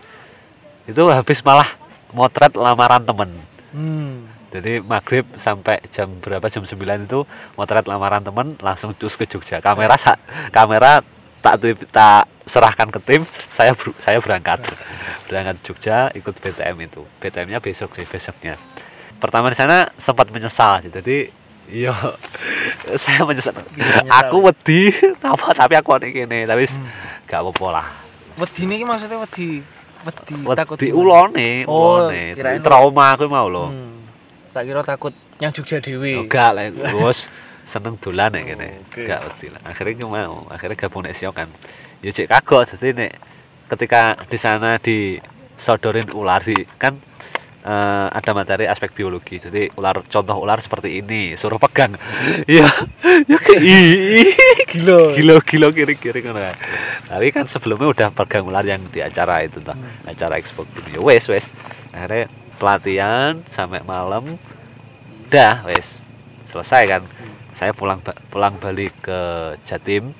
[SPEAKER 2] itu habis malah motret lamaran temen.
[SPEAKER 1] Hmm.
[SPEAKER 2] jadi maghrib sampai jam berapa? Jam 9 itu motret lamaran temen langsung cus ke Jogja. Kamera sa- kamera tak tak serahkan ke tim saya ber- saya berangkat. Berangkat Jogja ikut BTM itu. BTM-nya besok sih besoknya. Pertama di sana sempat menyesal sih. Jadi iya saya menyesal.
[SPEAKER 1] Menyesal.
[SPEAKER 2] aku wedi apa tapi aku ini tapi
[SPEAKER 1] Hmm.
[SPEAKER 2] gak apa-apa lah
[SPEAKER 1] Wedi ini maksudnya wedi wedi takut
[SPEAKER 2] wedi ulone
[SPEAKER 1] Oh,
[SPEAKER 2] ulone.
[SPEAKER 1] Kirain-
[SPEAKER 2] trauma aku mau loh
[SPEAKER 1] Hmm. Tak kira takut yang Jogja Dewi.
[SPEAKER 2] enggak lah. Bos seneng dolan ya gini
[SPEAKER 1] Oke.
[SPEAKER 2] enggak wedi lah. Akhirnya mau. Akhirnya gabung nek kan. Ya cek kagok. Jadi nek ketika di sana disodorin ular di kan eh, ada materi aspek biologi. Jadi ular contoh ular seperti ini suruh pegang. Iya ya ih,
[SPEAKER 1] Gila.
[SPEAKER 2] gilo gilo kiri kiri kan. Tapi kan sebelumnya udah pegang ular yang di acara itu tuh acara expo gitu ya wes wes. Akhirnya pelatihan sampai malam. Udah wes. Selesai kan. Saya pulang pulang balik ke Jatim.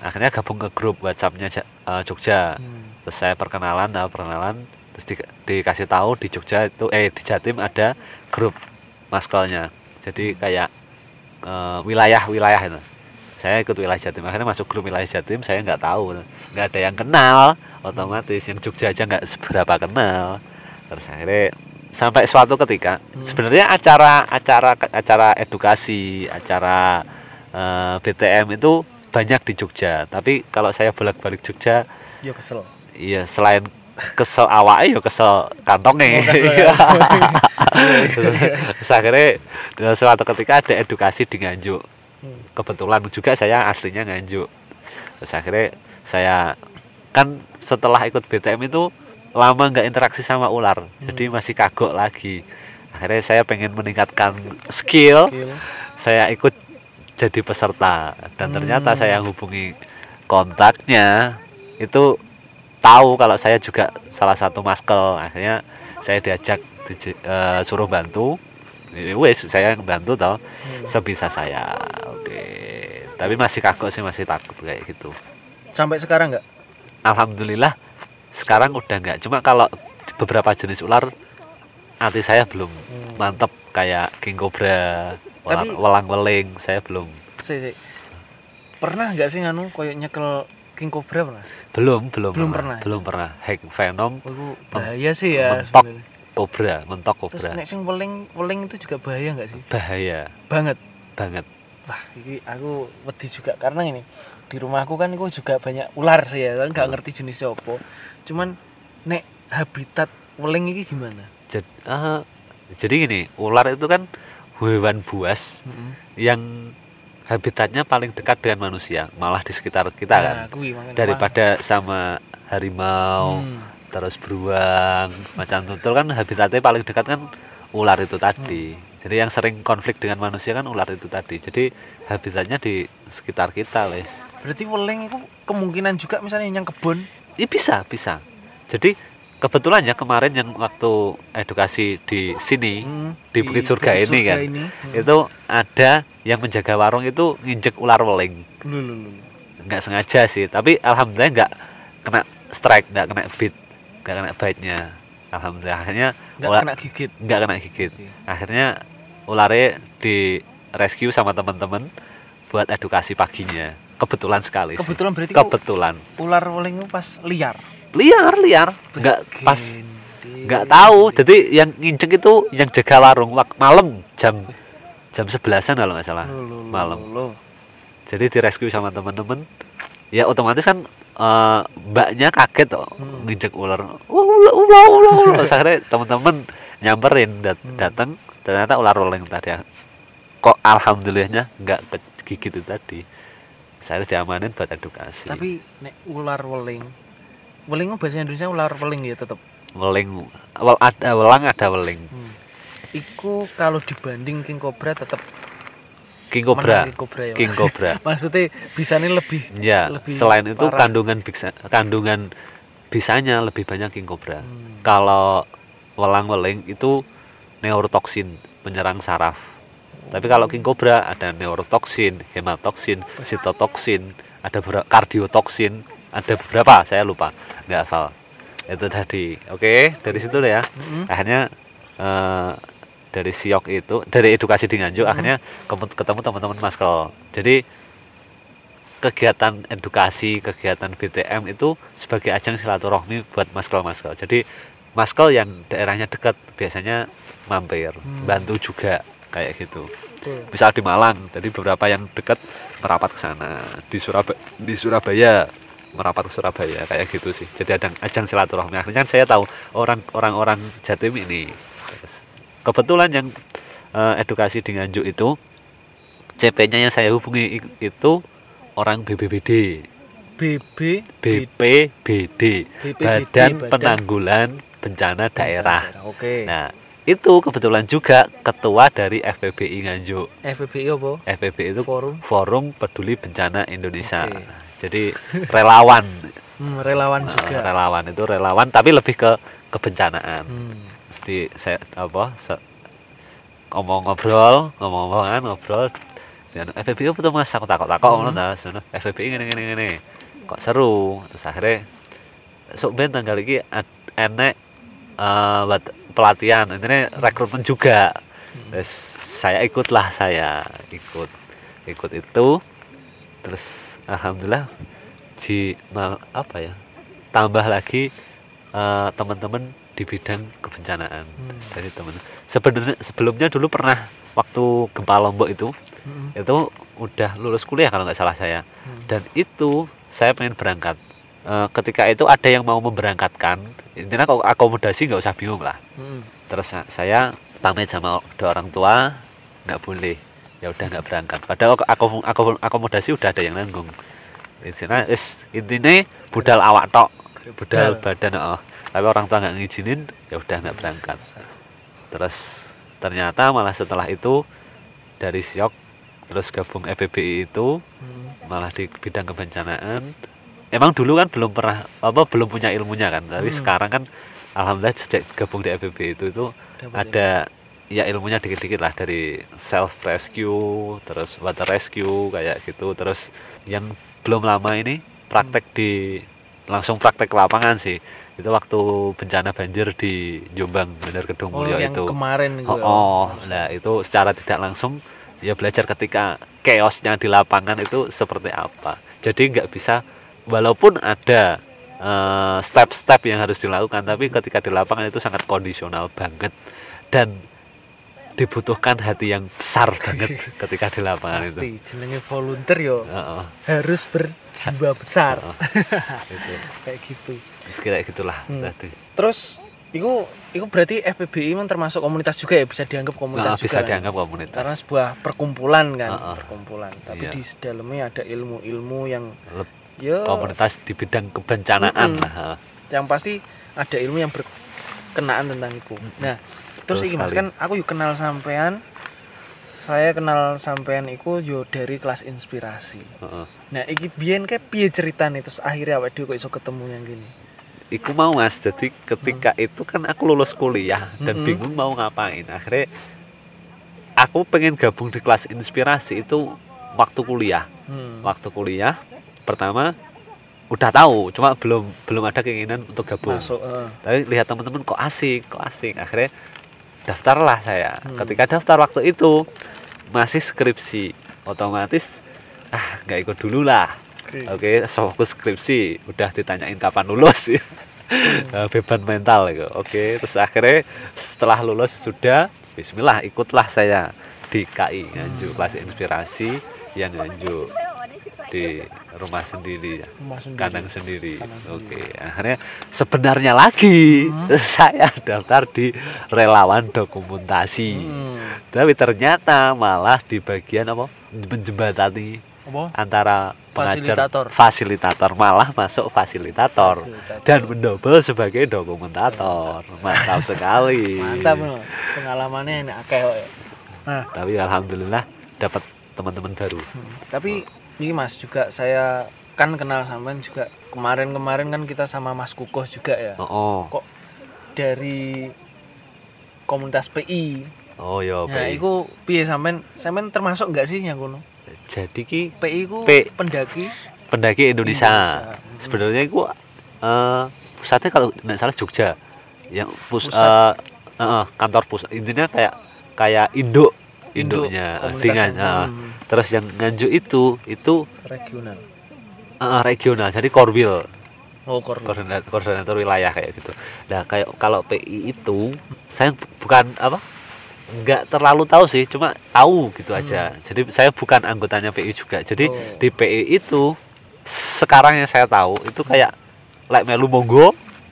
[SPEAKER 2] Akhirnya gabung ke grup WhatsAppnya eh, Jogja.
[SPEAKER 1] Hmm.
[SPEAKER 2] terus saya perkenalan nah, perkenalan terus di- dikasih tahu di Jogja itu eh di Jatim ada grup maskolnya. Jadi kayak eh, wilayah-wilayah itu. Saya ikut wilayah Jatim. Akhirnya masuk grup wilayah Jatim saya nggak tahu. Nggak ada yang kenal otomatis yang Jogja aja nggak seberapa kenal. Terus akhirnya sampai suatu ketika
[SPEAKER 1] Hmm.
[SPEAKER 2] sebenarnya acara acara acara edukasi acara eh, BTM itu banyak di Jogja. Tapi kalau saya bolak-balik Jogja
[SPEAKER 1] Yo kesel.
[SPEAKER 2] Iya, selain kesel awake ya kesel kantongnya.
[SPEAKER 1] Oh, ya.
[SPEAKER 2] Terus akhirnya dalam suatu ketika ada edukasi di Nganjuk.
[SPEAKER 1] Hmm.
[SPEAKER 2] Kebetulan juga saya aslinya Nganjuk. Terus akhirnya saya kan setelah ikut BTM itu lama nggak interaksi sama ular, jadi masih kagok lagi. Akhirnya saya pengen meningkatkan skill,
[SPEAKER 1] Gila.
[SPEAKER 2] saya ikut jadi peserta dan ternyata
[SPEAKER 1] Hmm.
[SPEAKER 2] saya hubungi kontaknya itu tahu kalau saya juga salah satu maskel akhirnya saya diajak dije- eh, suruh bantu. Ya wes saya bantu toh. Sebisa saya. Oke. Tapi masih kagok sih masih takut kayak gitu.
[SPEAKER 1] Sampai sekarang nggak?
[SPEAKER 2] alhamdulillah sekarang udah nggak. Cuma kalau beberapa jenis ular hati saya belum
[SPEAKER 1] Hmm.
[SPEAKER 2] mantep kayak king cobra
[SPEAKER 1] Tapi-
[SPEAKER 2] welang weling saya belum.
[SPEAKER 1] Sik, sik. Pernah nggak sih nganu koyo nyekel king cobra pernah?
[SPEAKER 2] Belum belum
[SPEAKER 1] Belum
[SPEAKER 2] pernah,
[SPEAKER 1] pernah.
[SPEAKER 2] belum pernah hack venom
[SPEAKER 1] Oh, bahaya sih ya
[SPEAKER 2] mentok.
[SPEAKER 1] sebenarnya.
[SPEAKER 2] cobra mentok
[SPEAKER 1] Terus
[SPEAKER 2] cobra
[SPEAKER 1] nek sing weling weling itu juga bahaya nggak sih?
[SPEAKER 2] bahaya
[SPEAKER 1] Banget.
[SPEAKER 2] banget
[SPEAKER 1] Wah, ini aku wedi juga karena ini di rumahku kan aku juga banyak ular sih ya, tapi nggak
[SPEAKER 2] Hmm.
[SPEAKER 1] ngerti jenisnya apa. Cuman nek habitat weling ini gimana?
[SPEAKER 2] jadi, jadi gini ular itu kan hewan buas yang habitatnya paling dekat dengan manusia malah di sekitar kita kan.
[SPEAKER 1] Nah, kuwi makanya-
[SPEAKER 2] daripada sama harimau
[SPEAKER 1] Hmm.
[SPEAKER 2] terus beruang macan tutul kan habitatnya paling dekat kan ular itu tadi. Jadi yang sering konflik dengan manusia kan ular itu tadi. Jadi habitatnya di sekitar kita wes
[SPEAKER 1] Berarti weling itu kemungkinan juga misalnya yang kebun.
[SPEAKER 2] ini bisa bisa. Jadi kebetulan ya kemarin yang waktu edukasi di sini
[SPEAKER 1] Hmm,
[SPEAKER 2] di Bukit Surga ini kan.
[SPEAKER 1] ini. Hmm.
[SPEAKER 2] itu ada yang menjaga warung itu nginjek ular weling nggak sengaja sih tapi alhamdulillah nggak kena strike nggak kena beat nggak kena bite-nya alhamdulillah akhirnya
[SPEAKER 1] Nggak
[SPEAKER 2] ular
[SPEAKER 1] kena gigit.
[SPEAKER 2] nggak kena gigit
[SPEAKER 1] Oke.
[SPEAKER 2] akhirnya ularnya di rescue sama teman-teman buat edukasi paginya kebetulan sekali sih.
[SPEAKER 1] Kebetulan berarti kok
[SPEAKER 2] kebetulan
[SPEAKER 1] ular weling itu pas liar.
[SPEAKER 2] Liar liar. Nggak pas nggak tahu. Jadi yang nginjek itu yang jaga warung. Wak malam jam jam sebelasan kalau nggak salah. Malam. jadi di rescue sama teman-teman ya otomatis kan eh, mbaknya kaget tuh
[SPEAKER 1] Hmm.
[SPEAKER 2] nginjek ular. Ular ular ular ular. Akhirnya teman-teman nyamperin dat
[SPEAKER 1] Hmm.
[SPEAKER 2] datang. Ternyata ular ular yang tadi kok alhamdulillahnya nggak kegigit itu tadi. Saya diamanin buat edukasi.
[SPEAKER 1] Tapi nek ular weling. Weling itu bahasa Indonesia ular weling ya tetap.
[SPEAKER 2] weling wel ada welang ada weling
[SPEAKER 1] Hmm. Iku kalau dibanding king cobra tetap
[SPEAKER 2] king cobra
[SPEAKER 1] king cobra ya.
[SPEAKER 2] king cobra
[SPEAKER 1] Maksudnya bisa nih lebih
[SPEAKER 2] ya
[SPEAKER 1] lebih
[SPEAKER 2] selain itu
[SPEAKER 1] parah.
[SPEAKER 2] kandungan bisa kandungan bisanya lebih banyak king cobra
[SPEAKER 1] Hmm.
[SPEAKER 2] kalau welang weling itu neurotoksin menyerang saraf tapi kalau king cobra ada neurotoksin hematoksin sitotoksin ada kardiotoksin ada beberapa saya lupa. Nggak hafal itu tadi. Oke dari situ deh ya.
[SPEAKER 1] Mm-mm.
[SPEAKER 2] akhirnya eh, dari siok itu dari edukasi di Nganjuk
[SPEAKER 1] Hmm.
[SPEAKER 2] akhirnya ketemu, teman-teman maskel jadi kegiatan edukasi kegiatan BTM itu sebagai ajang silaturahmi buat maskel maskel jadi maskel yang daerahnya dekat biasanya mampir
[SPEAKER 1] Hmm.
[SPEAKER 2] bantu juga kayak gitu. Misal di Malang jadi beberapa yang dekat merapat ke sana. Di Surabaya di Surabaya merapat ke Surabaya kayak gitu sih jadi ada ajang silaturahmi akhirnya kan saya tahu orang orang orang Jatim ini kebetulan yang eh, edukasi di Nganjuk itu CP-nya yang saya hubungi itu orang BBBD
[SPEAKER 1] BB
[SPEAKER 2] BPBD
[SPEAKER 1] BPBD,
[SPEAKER 2] Badan Penanggulan Bencana Daerah
[SPEAKER 1] Oke.
[SPEAKER 2] nah itu kebetulan juga ketua dari FPBI Nganjuk
[SPEAKER 1] FPBI apa?
[SPEAKER 2] FPB itu
[SPEAKER 1] Forum
[SPEAKER 2] Forum Peduli Bencana Indonesia.
[SPEAKER 1] Oke.
[SPEAKER 2] Jadi relawan,
[SPEAKER 1] Hmm, relawan
[SPEAKER 2] Eh,
[SPEAKER 1] juga.
[SPEAKER 2] relawan itu relawan tapi lebih ke kebencanaan.
[SPEAKER 1] Hmm.
[SPEAKER 2] Mesti saya apa se- ngomong ngobrol, ngomong kan ngobrol. Dan FPB itu tuh mas aku takut takut
[SPEAKER 1] Hmm.
[SPEAKER 2] ngono ta, sono FPB ini ini ini. Kok seru. Terus akhirnya sok ben tanggal ad- enek eh, buat pelatihan, ini rekrutmen juga.
[SPEAKER 1] Hmm.
[SPEAKER 2] Terus saya ikutlah saya ikut ikut itu terus alhamdulillah di mal- apa ya tambah lagi eh, teman-teman di bidang kebencanaan
[SPEAKER 1] Hmm.
[SPEAKER 2] dari teman sebenarnya sebelumnya dulu pernah waktu gempa lombok itu
[SPEAKER 1] Hmm.
[SPEAKER 2] itu udah lulus kuliah kalau nggak salah saya
[SPEAKER 1] Hmm.
[SPEAKER 2] dan itu saya pengen berangkat Eh, ketika itu ada yang mau memberangkatkan intinya kalau akomodasi nggak usah bingung lah
[SPEAKER 1] Hmm.
[SPEAKER 2] terus sa- saya pamit sama kedua orang tua nggak boleh ya udah nggak berangkat. Padahal aku, aku akomodasi udah ada yang nanggung. Intinya is intinya budal awak tok. Budal badan oh. tapi orang tua nggak ngizinin ya udah nggak berangkat. Terus ternyata malah setelah itu dari siok terus gabung FPBI itu
[SPEAKER 1] Hmm.
[SPEAKER 2] malah di bidang kebencanaan. Emang dulu kan belum pernah apa belum punya ilmunya kan. Tapi
[SPEAKER 1] Hmm.
[SPEAKER 2] sekarang kan alhamdulillah sejak gabung di FPBI itu itu
[SPEAKER 1] Dapat
[SPEAKER 2] ada ya ilmunya dikit-dikit lah dari self rescue terus water rescue kayak gitu. Terus yang belum lama ini praktek di langsung praktek lapangan sih. Itu waktu bencana banjir di Jombang Bener Kedung
[SPEAKER 1] Oh,
[SPEAKER 2] Mulyo
[SPEAKER 1] yang
[SPEAKER 2] itu.
[SPEAKER 1] kemarin gitu.
[SPEAKER 2] oh, oh. nah itu secara tidak langsung ya belajar ketika chaosnya di lapangan itu seperti apa. Jadi nggak bisa walaupun ada eh, step-step yang harus dilakukan tapi ketika di lapangan itu sangat kondisional banget. Dan dibutuhkan hati yang besar banget ketika di lapangan itu
[SPEAKER 1] Pasti jenenge volunteer yo
[SPEAKER 2] Heeh,
[SPEAKER 1] harus berjiwa besar.
[SPEAKER 2] itu
[SPEAKER 1] Kayak gitu.
[SPEAKER 2] kira gitulah
[SPEAKER 1] Hmm.
[SPEAKER 2] tadi
[SPEAKER 1] Terus iku iku berarti FPBI memang termasuk komunitas juga ya bisa dianggap komunitas
[SPEAKER 2] Nah,
[SPEAKER 1] juga.
[SPEAKER 2] bisa
[SPEAKER 1] kan?
[SPEAKER 2] dianggap komunitas
[SPEAKER 1] karena sebuah perkumpulan kan,
[SPEAKER 2] Heeh.
[SPEAKER 1] perkumpulan. Tapi
[SPEAKER 2] Iya.
[SPEAKER 1] di dalamnya ada ilmu-ilmu yang
[SPEAKER 2] Leb-
[SPEAKER 1] ya
[SPEAKER 2] komunitas di bidang kebencanaan
[SPEAKER 1] Mm-mm.
[SPEAKER 2] lah
[SPEAKER 1] yang pasti ada ilmu yang berkenaan tentang itu. Nah, terus iki Mas kan aku yuk kenal sampean saya kenal sampean iku yo dari kelas inspirasi.
[SPEAKER 2] Heeh.
[SPEAKER 1] Nah, iki biyen kayak piye ceritane terus akhirnya awake dhewe kok iso ketemu yang gini.
[SPEAKER 2] Iku mau mas, jadi ketika itu kan aku lulus kuliah dan
[SPEAKER 1] Mm-mm.
[SPEAKER 2] bingung mau ngapain. Akhirnya aku pengen gabung di kelas inspirasi itu waktu kuliah.
[SPEAKER 1] Hmm.
[SPEAKER 2] Waktu kuliah pertama udah tahu, cuma belum belum ada keinginan untuk gabung.
[SPEAKER 1] Masuk eh.
[SPEAKER 2] Tapi lihat teman-teman kok asik, kok asik. Akhirnya daftarlah saya.
[SPEAKER 1] Hmm.
[SPEAKER 2] Ketika daftar waktu itu masih skripsi, otomatis ah nggak ikut dulu lah.
[SPEAKER 1] Oke.
[SPEAKER 2] Oke, fokus skripsi, udah ditanyain kapan lulus ya. Eh, beban mental gitu. Oke, terus akhirnya setelah lulus sudah bismillah ikutlah saya di KI Nganjuk kelas inspirasi yang Nganjuk di rumah sendiri ya
[SPEAKER 1] Rumah sendiri.
[SPEAKER 2] kandang sendiri.
[SPEAKER 1] Kandang
[SPEAKER 2] Oke, akhirnya sebenarnya lagi
[SPEAKER 1] Hmm.
[SPEAKER 2] saya daftar di relawan dokumentasi.
[SPEAKER 1] Hmm.
[SPEAKER 2] Tapi ternyata malah di bagian apa? menjembatani
[SPEAKER 1] Apa?
[SPEAKER 2] antara pengajar
[SPEAKER 1] Fasilitator.
[SPEAKER 2] fasilitator malah masuk fasilitator,
[SPEAKER 1] Fasilitator.
[SPEAKER 2] dan mendouble sebagai dokumentator mantap sekali
[SPEAKER 1] Mantap loh. Pengalamannya kok ya. Nah,
[SPEAKER 2] tapi alhamdulillah dapat teman-teman baru
[SPEAKER 1] Hmm. Tapi ini Mas juga saya kan kenal sampean juga kemarin-kemarin kan kita sama Mas Kukoh juga ya.
[SPEAKER 2] oh oh,
[SPEAKER 1] Kok dari komunitas PI.
[SPEAKER 2] oh yo
[SPEAKER 1] Nah,
[SPEAKER 2] PI.
[SPEAKER 1] itu piye sampean sampean termasuk enggak sih yang kono?
[SPEAKER 2] jadi ki
[SPEAKER 1] PI ku
[SPEAKER 2] P.
[SPEAKER 1] pendaki
[SPEAKER 2] pendaki Indonesia,
[SPEAKER 1] Indonesia.
[SPEAKER 2] sebenarnya gua eh pusatnya kalau nggak salah Jogja yang pus
[SPEAKER 1] Pusat.
[SPEAKER 2] eh, eh, kantor pusat intinya kayak kayak induk
[SPEAKER 1] Induk,
[SPEAKER 2] induknya dengan eh,
[SPEAKER 1] hmm,
[SPEAKER 2] terus yang nganjuk itu itu
[SPEAKER 1] regional.
[SPEAKER 2] eh, regional jadi korwil
[SPEAKER 1] Oh, kor.
[SPEAKER 2] koordinator, koordinator wilayah kayak gitu. Nah kayak kalau PI itu saya bu- bukan apa nggak terlalu tahu sih, cuma tahu gitu aja. Jadi saya bukan anggotanya PI juga. Jadi
[SPEAKER 1] Oh.
[SPEAKER 2] di PI itu sekarang yang saya tahu itu kayak like melu monggo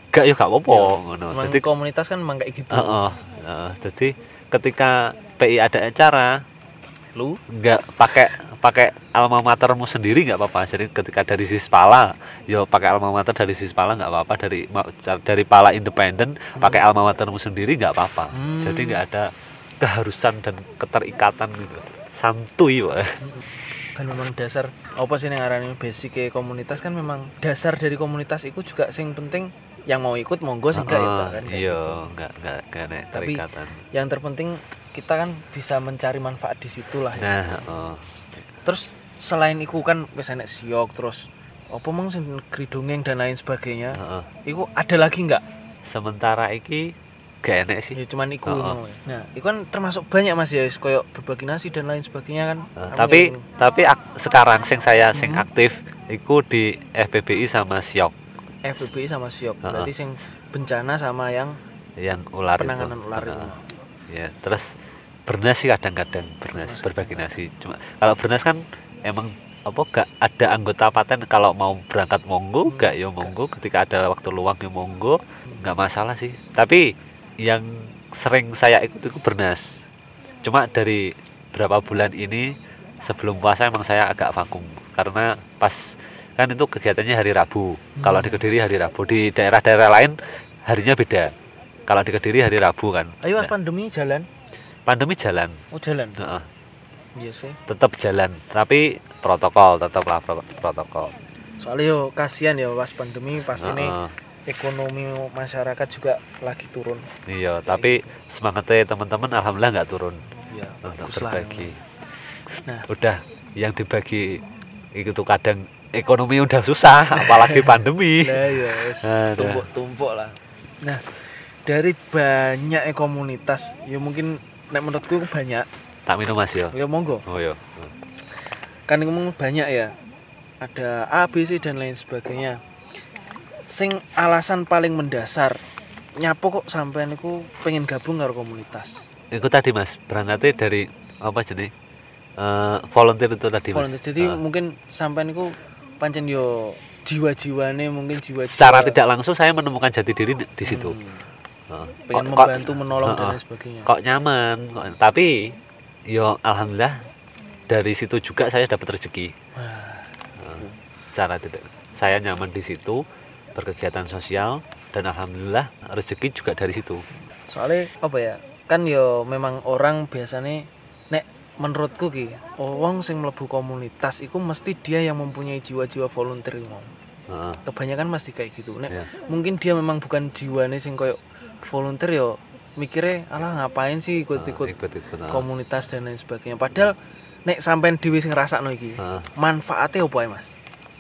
[SPEAKER 2] gak ya gak apa-apa ngono.
[SPEAKER 1] Emang
[SPEAKER 2] Jadi
[SPEAKER 1] komunitas kan emang kayak gitu.
[SPEAKER 2] heeh, heeh. jadi ketika PI ada acara
[SPEAKER 1] Lu
[SPEAKER 2] nggak pakai pakai alma matermu sendiri nggak apa-apa jadi ketika dari Sispala yo pakai alma mater dari Sispala nggak apa-apa dari dari Pala independen pakai alma matermu sendiri nggak apa-apa
[SPEAKER 1] Hmm.
[SPEAKER 2] jadi nggak ada keharusan dan keterikatan gitu santuy Pak.
[SPEAKER 1] kan memang dasar apa sih yang ngarani basic ke komunitas kan memang dasar dari komunitas itu juga sing penting yang mau ikut monggo sih enggak ya
[SPEAKER 2] Heeh,
[SPEAKER 1] Pak, kan
[SPEAKER 2] iya
[SPEAKER 1] gitu.
[SPEAKER 2] nggak nggak nggak ada
[SPEAKER 1] Tapi- yang terpenting kita kan bisa mencari manfaat di situ lah ya.
[SPEAKER 2] nah heeh.
[SPEAKER 1] terus selain itu kan wis enek siok terus apa mong sing negeri dongeng dan lain sebagainya
[SPEAKER 2] heeh.
[SPEAKER 1] itu ada lagi nggak
[SPEAKER 2] sementara iki gak enek sih
[SPEAKER 1] ya cuman iku ya. nah itu kan termasuk banyak mas ya koyo berbagi nasi dan lain sebagainya kan Kami
[SPEAKER 2] tapi
[SPEAKER 1] yang-
[SPEAKER 2] tapi ak- sekarang sing saya sing
[SPEAKER 1] Hmm.
[SPEAKER 2] aktif iku di FPBI sama Siok
[SPEAKER 1] FBBI sama siok
[SPEAKER 2] Heeh.
[SPEAKER 1] berarti sing bencana sama yang
[SPEAKER 2] yang ular
[SPEAKER 1] penanganan
[SPEAKER 2] itu.
[SPEAKER 1] ular itu
[SPEAKER 2] Heeh. ya terus bernas sih kadang-kadang bernas. Berbagi nasi. Cuma kalau bernas kan emang apa gak ada anggota paten kalau mau berangkat monggo gak. Ya monggo. Ketika ada waktu luang ya monggo. Nggak masalah sih. Tapi yang sering saya ikut itu bernas. Cuma dari berapa bulan ini sebelum puasa emang saya agak vakum. Karena pas kan itu kegiatannya hari Rabu. Kalau di Kediri hari Rabu. Di daerah-daerah lain harinya beda. Kalau di Kediri hari Rabu kan.
[SPEAKER 1] Ayo
[SPEAKER 2] Nah,
[SPEAKER 1] pandemi jalan
[SPEAKER 2] pandemi jalan.
[SPEAKER 1] Oh jalan.
[SPEAKER 2] Heeh,
[SPEAKER 1] iya sih.
[SPEAKER 2] Tetap jalan tapi protokol tetaplah pro- protokol.
[SPEAKER 1] Soalnya yo kasihan ya pas pandemi pasti nih
[SPEAKER 2] Heeh,
[SPEAKER 1] ekonomi masyarakat juga lagi turun.
[SPEAKER 2] Iya tapi semangatnya teman-teman alhamdulillah nggak turun.
[SPEAKER 1] Ya
[SPEAKER 2] untuk berbagi.
[SPEAKER 1] Nah.
[SPEAKER 2] udah yang dibagi itu kadang ekonomi udah susah apalagi pandemi.
[SPEAKER 1] Nah, ya
[SPEAKER 2] Aduh.
[SPEAKER 1] tumpuk-tumpuk lah. Nah, dari banyak komunitas, ya mungkin nek menurutku banyak.
[SPEAKER 2] tak minum mas yo
[SPEAKER 1] Ya monggo.
[SPEAKER 2] oh yo
[SPEAKER 1] Kan ngomong banyak ya. Ada A, B, C dan lain sebagainya. Sing alasan paling mendasar nyapo kok sampean niku pengen gabung karo komunitas.
[SPEAKER 2] itu tadi mas berangkatnya dari apa jenis Eh, volunteer itu tadi mas
[SPEAKER 1] Volunteer. Jadi
[SPEAKER 2] Ah.
[SPEAKER 1] mungkin sampean niku pancen yo jiwa-jiwane mungkin jiwa
[SPEAKER 2] secara tidak langsung saya menemukan jati diri di, di situ
[SPEAKER 1] Hmm. Pengen
[SPEAKER 2] Kok- kok-
[SPEAKER 1] membantu menolong dan
[SPEAKER 2] Heeh.
[SPEAKER 1] lain sebagainya.
[SPEAKER 2] kok nyaman kok, tapi yo alhamdulillah dari situ juga saya dapat rezeki
[SPEAKER 1] Wah,
[SPEAKER 2] cara tidak saya nyaman di situ berkegiatan sosial dan alhamdulillah rezeki juga dari situ
[SPEAKER 1] soalnya apa ya kan yo memang orang biasanya nek menurutku ki wong sing mlebu komunitas itu mesti dia yang mempunyai jiwa-jiwa volunteer mau
[SPEAKER 2] Heeh.
[SPEAKER 1] kebanyakan mesti kayak gitu nek
[SPEAKER 2] Ya.
[SPEAKER 1] mungkin dia memang bukan jiwane sing koyo volunteer yo mikirnya alah ngapain sih ikut-ikut
[SPEAKER 2] ikut-ikut ah.
[SPEAKER 1] komunitas dan lain sebagainya padahal nek sampean dhewe sing ngrasakno iki
[SPEAKER 2] Heeh.
[SPEAKER 1] manfaatnya apa ya mas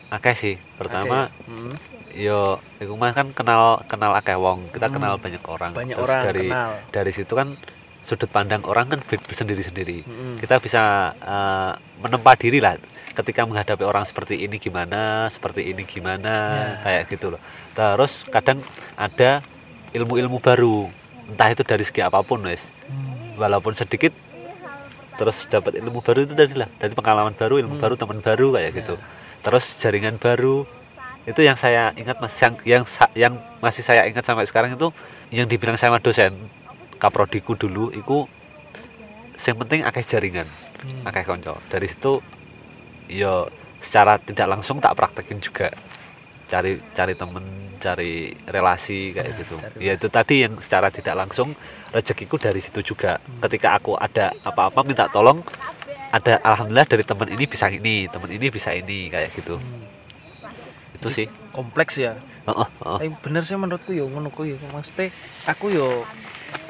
[SPEAKER 2] akeh sih pertama
[SPEAKER 1] Akeh. Hmm,
[SPEAKER 2] yo iku mah kan kenal kenal akeh wong kita
[SPEAKER 1] Hmm.
[SPEAKER 2] kenal banyak orang
[SPEAKER 1] banyak
[SPEAKER 2] Terus
[SPEAKER 1] orang
[SPEAKER 2] dari
[SPEAKER 1] kenal
[SPEAKER 2] dari situ kan sudut pandang orang kan sendiri-sendiri
[SPEAKER 1] Hmm,
[SPEAKER 2] kita bisa eh, menempa diri lah ketika menghadapi orang seperti ini gimana seperti ini gimana
[SPEAKER 1] Ya.
[SPEAKER 2] kayak gitu loh terus kadang ada ilmu-ilmu baru. Entah itu dari segi apa pun wes.
[SPEAKER 1] Hmm.
[SPEAKER 2] walaupun sedikit terus dapat ilmu baru itu tadi lah dari pengalaman baru ilmu
[SPEAKER 1] Hmm.
[SPEAKER 2] baru teman baru kayak gitu. Terus jaringan baru itu yang saya ingat mas. Yang yang yang masih saya ingat sampai sekarang itu yang dibilang sama dosen kaprodiku dulu itu yang penting akeh jaringan
[SPEAKER 1] Hmm.
[SPEAKER 2] akeh konco dari situ yo secara tidak langsung tak praktekin juga cari cari temen cari relasi kayak
[SPEAKER 1] Nah,
[SPEAKER 2] gitu. ya itu tadi yang secara tidak langsung rezekiku dari situ juga.
[SPEAKER 1] Hmm.
[SPEAKER 2] ketika aku ada apa-apa minta tolong ada alhamdulillah dari teman ini bisa ini teman ini bisa ini kayak gitu.
[SPEAKER 1] Hmm.
[SPEAKER 2] itu sih.
[SPEAKER 1] kompleks ya.
[SPEAKER 2] Heeh, heeh.
[SPEAKER 1] tapi bener sih menurutku ya kuwi ya maksudnya aku yo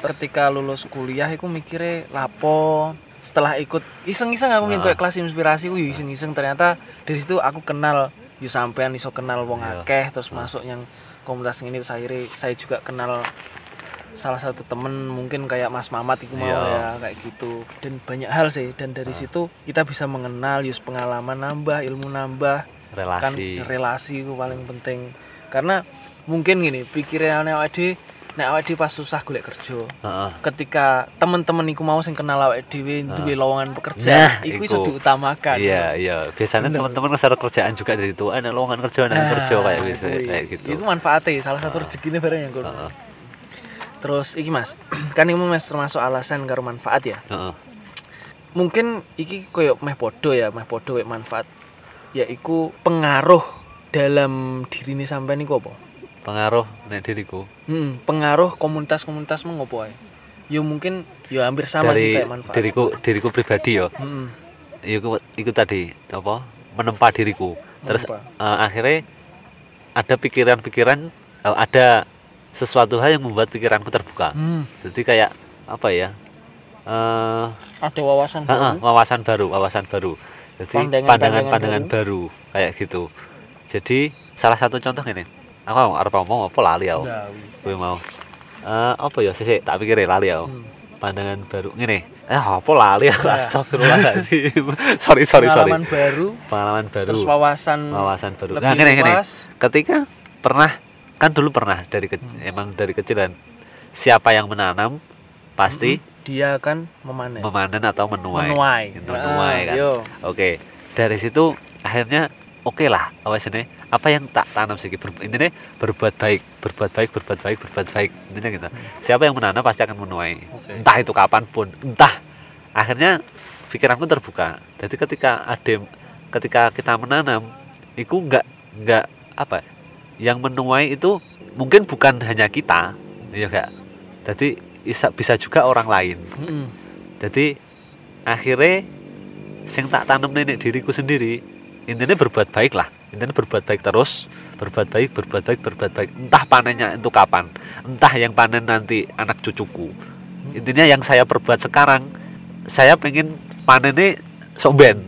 [SPEAKER 1] ketika lulus kuliah aku mikirnya lapo setelah ikut iseng-iseng aku kayak kelas inspirasi yo iseng-iseng. Ternyata dari situ aku kenal yo sampean iso kenal wong
[SPEAKER 2] Iya.
[SPEAKER 1] akeh terus masuk yang komunitas ini akhirnya saya juga kenal salah satu temen mungkin kayak Mas Mamat itu mau
[SPEAKER 2] Iya.
[SPEAKER 1] ya kayak gitu. Dan banyak hal sih dan dari situ kita bisa mengenal yus pengalaman nambah ilmu nambah. Kan
[SPEAKER 2] relasi.
[SPEAKER 1] relasi itu paling penting. Karena mungkin gini pikirannya awake dhewe nek awake dhewe pas susah golek kerja
[SPEAKER 2] Heeh.
[SPEAKER 1] ketika teman-teman iku mau sing kenal awake dhewe duwe lowongan
[SPEAKER 2] Nah,
[SPEAKER 1] pekerjaan iku iso diutamakan
[SPEAKER 2] iya iya biasanya teman-teman ngeser kerjaan juga dari itu ada lowongan kerja ada
[SPEAKER 1] Nah,
[SPEAKER 2] kerja kayak gitu
[SPEAKER 1] kuwi.
[SPEAKER 2] kayak gitu
[SPEAKER 1] itu manfaatnya salah satu rezekinya bareng yang.
[SPEAKER 2] Heeh.
[SPEAKER 1] terus iki mas kan ini mas termasuk alasan karo manfaat ya
[SPEAKER 2] Heeh.
[SPEAKER 1] mungkin iki koyo meh podo ya meh podo manfaat yaiku pengaruh dalam diri ini sampai niku apa
[SPEAKER 2] pengaruh nek diriku
[SPEAKER 1] Hmm, pengaruh komunitas-komunitas mengopo ae. Ya mungkin ya hampir sama sih
[SPEAKER 2] dari
[SPEAKER 1] kayak manfaat.
[SPEAKER 2] diriku diriku pribadi ya
[SPEAKER 1] Hmm,
[SPEAKER 2] itu itu tadi apa menempa diriku terus
[SPEAKER 1] mengopo.
[SPEAKER 2] eh, akhirnya ada pikiran-pikiran eh, ada sesuatu hal yang membuat pikiranku terbuka
[SPEAKER 1] Hmm,
[SPEAKER 2] jadi kayak apa ya eh
[SPEAKER 1] ada wawasan
[SPEAKER 2] ah,
[SPEAKER 1] baru.
[SPEAKER 2] wawasan baru wawasan baru jadi
[SPEAKER 1] Pandangan-pandangan
[SPEAKER 2] pandangan-pandangan baru. kayak gitu jadi salah satu contoh ini aku harus ngomong apa lali aku gue mau Eh, apa ya sih tak pikir lali aku
[SPEAKER 1] Hmm.
[SPEAKER 2] pandangan baru ngene eh apa lali aku
[SPEAKER 1] Nah.
[SPEAKER 2] astagfirullahaladzim sorry sorry sorry
[SPEAKER 1] Pengalaman baru,
[SPEAKER 2] pengalaman baru
[SPEAKER 1] terus wawasan
[SPEAKER 2] wawasan baru
[SPEAKER 1] lebih
[SPEAKER 2] nah ngene ngene ketika pernah kan dulu pernah dari ke-
[SPEAKER 1] Hmm.
[SPEAKER 2] emang dari kecilan siapa yang menanam pasti
[SPEAKER 1] dia akan memanen.
[SPEAKER 2] memanen atau menuai
[SPEAKER 1] Menuai.
[SPEAKER 2] Menuai,
[SPEAKER 1] Ah,
[SPEAKER 2] kan.
[SPEAKER 1] Yo.
[SPEAKER 2] oke dari situ akhirnya oke lah awas ini apa yang tak tanam sih? Ber, intinya berbuat baik berbuat baik berbuat baik berbuat baik. Intinya gitu. Siapa yang menanam pasti akan menuai.
[SPEAKER 1] Oke.
[SPEAKER 2] entah itu kapan pun entah. Akhirnya pikiranku terbuka. Jadi ketika ada ketika kita menanam itu nggak nggak apa yang menuai itu mungkin bukan hanya kita ya kak jadi bisa bisa juga orang lain.
[SPEAKER 1] Mm-mm.
[SPEAKER 2] jadi akhirnya sing tak tanam nenek diriku sendiri intinya berbuat baik lah intinya berbuat baik terus berbuat baik berbuat baik berbuat baik. Entah panennya itu kapan. Entah yang panen nanti anak cucuku. Intinya yang saya perbuat sekarang saya pengen panennya somben.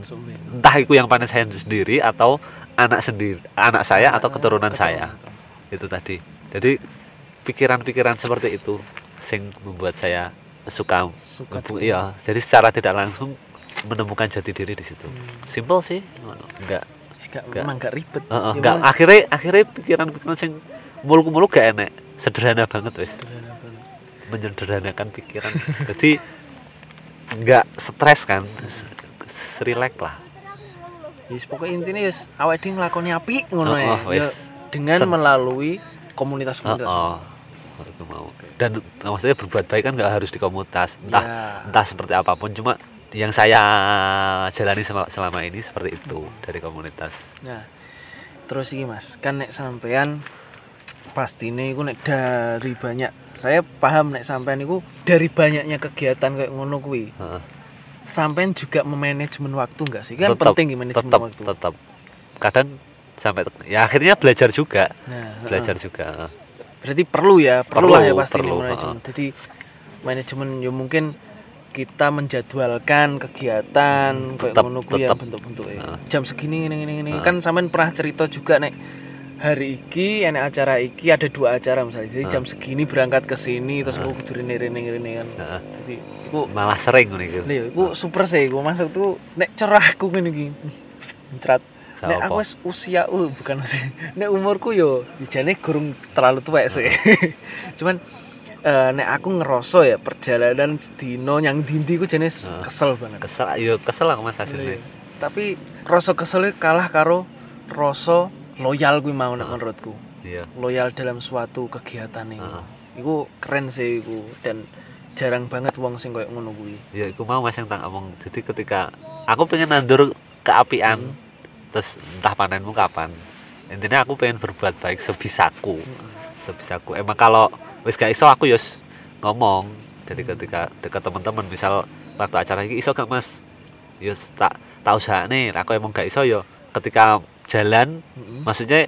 [SPEAKER 2] Entah itu yang panen saya sendiri atau anak sendiri anak saya atau
[SPEAKER 1] Ah,
[SPEAKER 2] keturunan saya. itu tadi. Jadi pikiran-pikiran seperti itu sing membuat saya suka
[SPEAKER 1] Suka
[SPEAKER 2] iya jadi secara tidak langsung menemukan jati diri di situ
[SPEAKER 1] Hmm.
[SPEAKER 2] simple sih enggak
[SPEAKER 1] Gak,
[SPEAKER 2] Nggak.
[SPEAKER 1] memang gak ribet
[SPEAKER 2] Heeh,
[SPEAKER 1] Ya,
[SPEAKER 2] enggak
[SPEAKER 1] memang
[SPEAKER 2] akhirnya akhirnya pikiran-pikiran sing muluk-muluk gak enek sederhana banget wes menyederhanakan pikiran jadi enggak stres kan S- s- relax lah
[SPEAKER 1] Yes, pokoknya intinya yes, awak dhewe nglakoni apik ngono
[SPEAKER 2] Oh,
[SPEAKER 1] ya.
[SPEAKER 2] oh.
[SPEAKER 1] Ya, dengan
[SPEAKER 2] Sen-
[SPEAKER 1] melalui
[SPEAKER 2] oh,
[SPEAKER 1] komunitas-komunitas.
[SPEAKER 2] oh. Mau dan maksudnya berbuat baik kan nggak harus di komunitas entah
[SPEAKER 1] Ya.
[SPEAKER 2] entah seperti apa pun cuma yang saya jalani sel- selama ini seperti itu dari komunitas
[SPEAKER 1] Nah, terus iki Mas, kan nek sampean pastine iku nek dari banyak saya paham nek sampean iku dari banyaknya kegiatan kayak ngono kuwi.
[SPEAKER 2] Heeh.
[SPEAKER 1] Sampean juga memanajemen waktu enggak sih? Kan
[SPEAKER 2] Tetap-
[SPEAKER 1] penting manajemen
[SPEAKER 2] tetap
[SPEAKER 1] waktu.
[SPEAKER 2] tetap kadang sampai ya akhirnya belajar juga
[SPEAKER 1] Nah,
[SPEAKER 2] belajar
[SPEAKER 1] heeh.
[SPEAKER 2] juga.
[SPEAKER 1] Berarti perlu ya, perlu,
[SPEAKER 2] Perlu,
[SPEAKER 1] lah ya pasti
[SPEAKER 2] perlu,
[SPEAKER 1] manajemen. Jadi manajemen ya mungkin kita menjadwalkan kegiatan kayak
[SPEAKER 2] tetap-
[SPEAKER 1] ngono kuwi ya
[SPEAKER 2] tetap.
[SPEAKER 1] bentuk-bentuknya.
[SPEAKER 2] Heeh.
[SPEAKER 1] Jam segini ini ini ini
[SPEAKER 2] Heeh.
[SPEAKER 1] kan sampean pernah cerita juga nek hari iki enek acara iki ada dua acara misalnya. Jadi jam segini berangkat ke sini terus aku kudu rene rene rene kan. Jadi iku
[SPEAKER 2] malah sering ngono iku
[SPEAKER 1] lho iku super sih iku masuk tuh nek cerahku ngene iki. Mencrat Nek aku wis usia uh, bukan usia. Nek umurku yo jane gurung terlalu tua sih. Cuman eh, nek aku ngeroso ya perjalanan sedino yang dindi ku jane s-
[SPEAKER 2] Heeh.
[SPEAKER 1] kesel banget.
[SPEAKER 2] kesel yo kesel aku mas hasilnya
[SPEAKER 1] Iya. Tapi rasa keselnya kalah karo rasa loyal kuwi mau
[SPEAKER 2] Heeh.
[SPEAKER 1] menurutku.
[SPEAKER 2] iya
[SPEAKER 1] Loyal dalam suatu kegiatan nih.
[SPEAKER 2] Heeh.
[SPEAKER 1] Iku keren sih iku dan jarang banget wong sing koyo ngono kuwi.
[SPEAKER 2] ya aku mau mas yang tak ngomong jadi ketika aku pengen nandur keapian
[SPEAKER 1] Hmm.
[SPEAKER 2] terus entah panenmu kapan intinya aku pengen berbuat baik sebisaku sebisaku emang kalau wis gak iso aku yos ngomong jadi ketika dekat teman-teman misal waktu acara ini iso gak mas? Yos tak tak usaha nih aku emang gak iso yo ketika jalan
[SPEAKER 1] Heeh.
[SPEAKER 2] maksudnya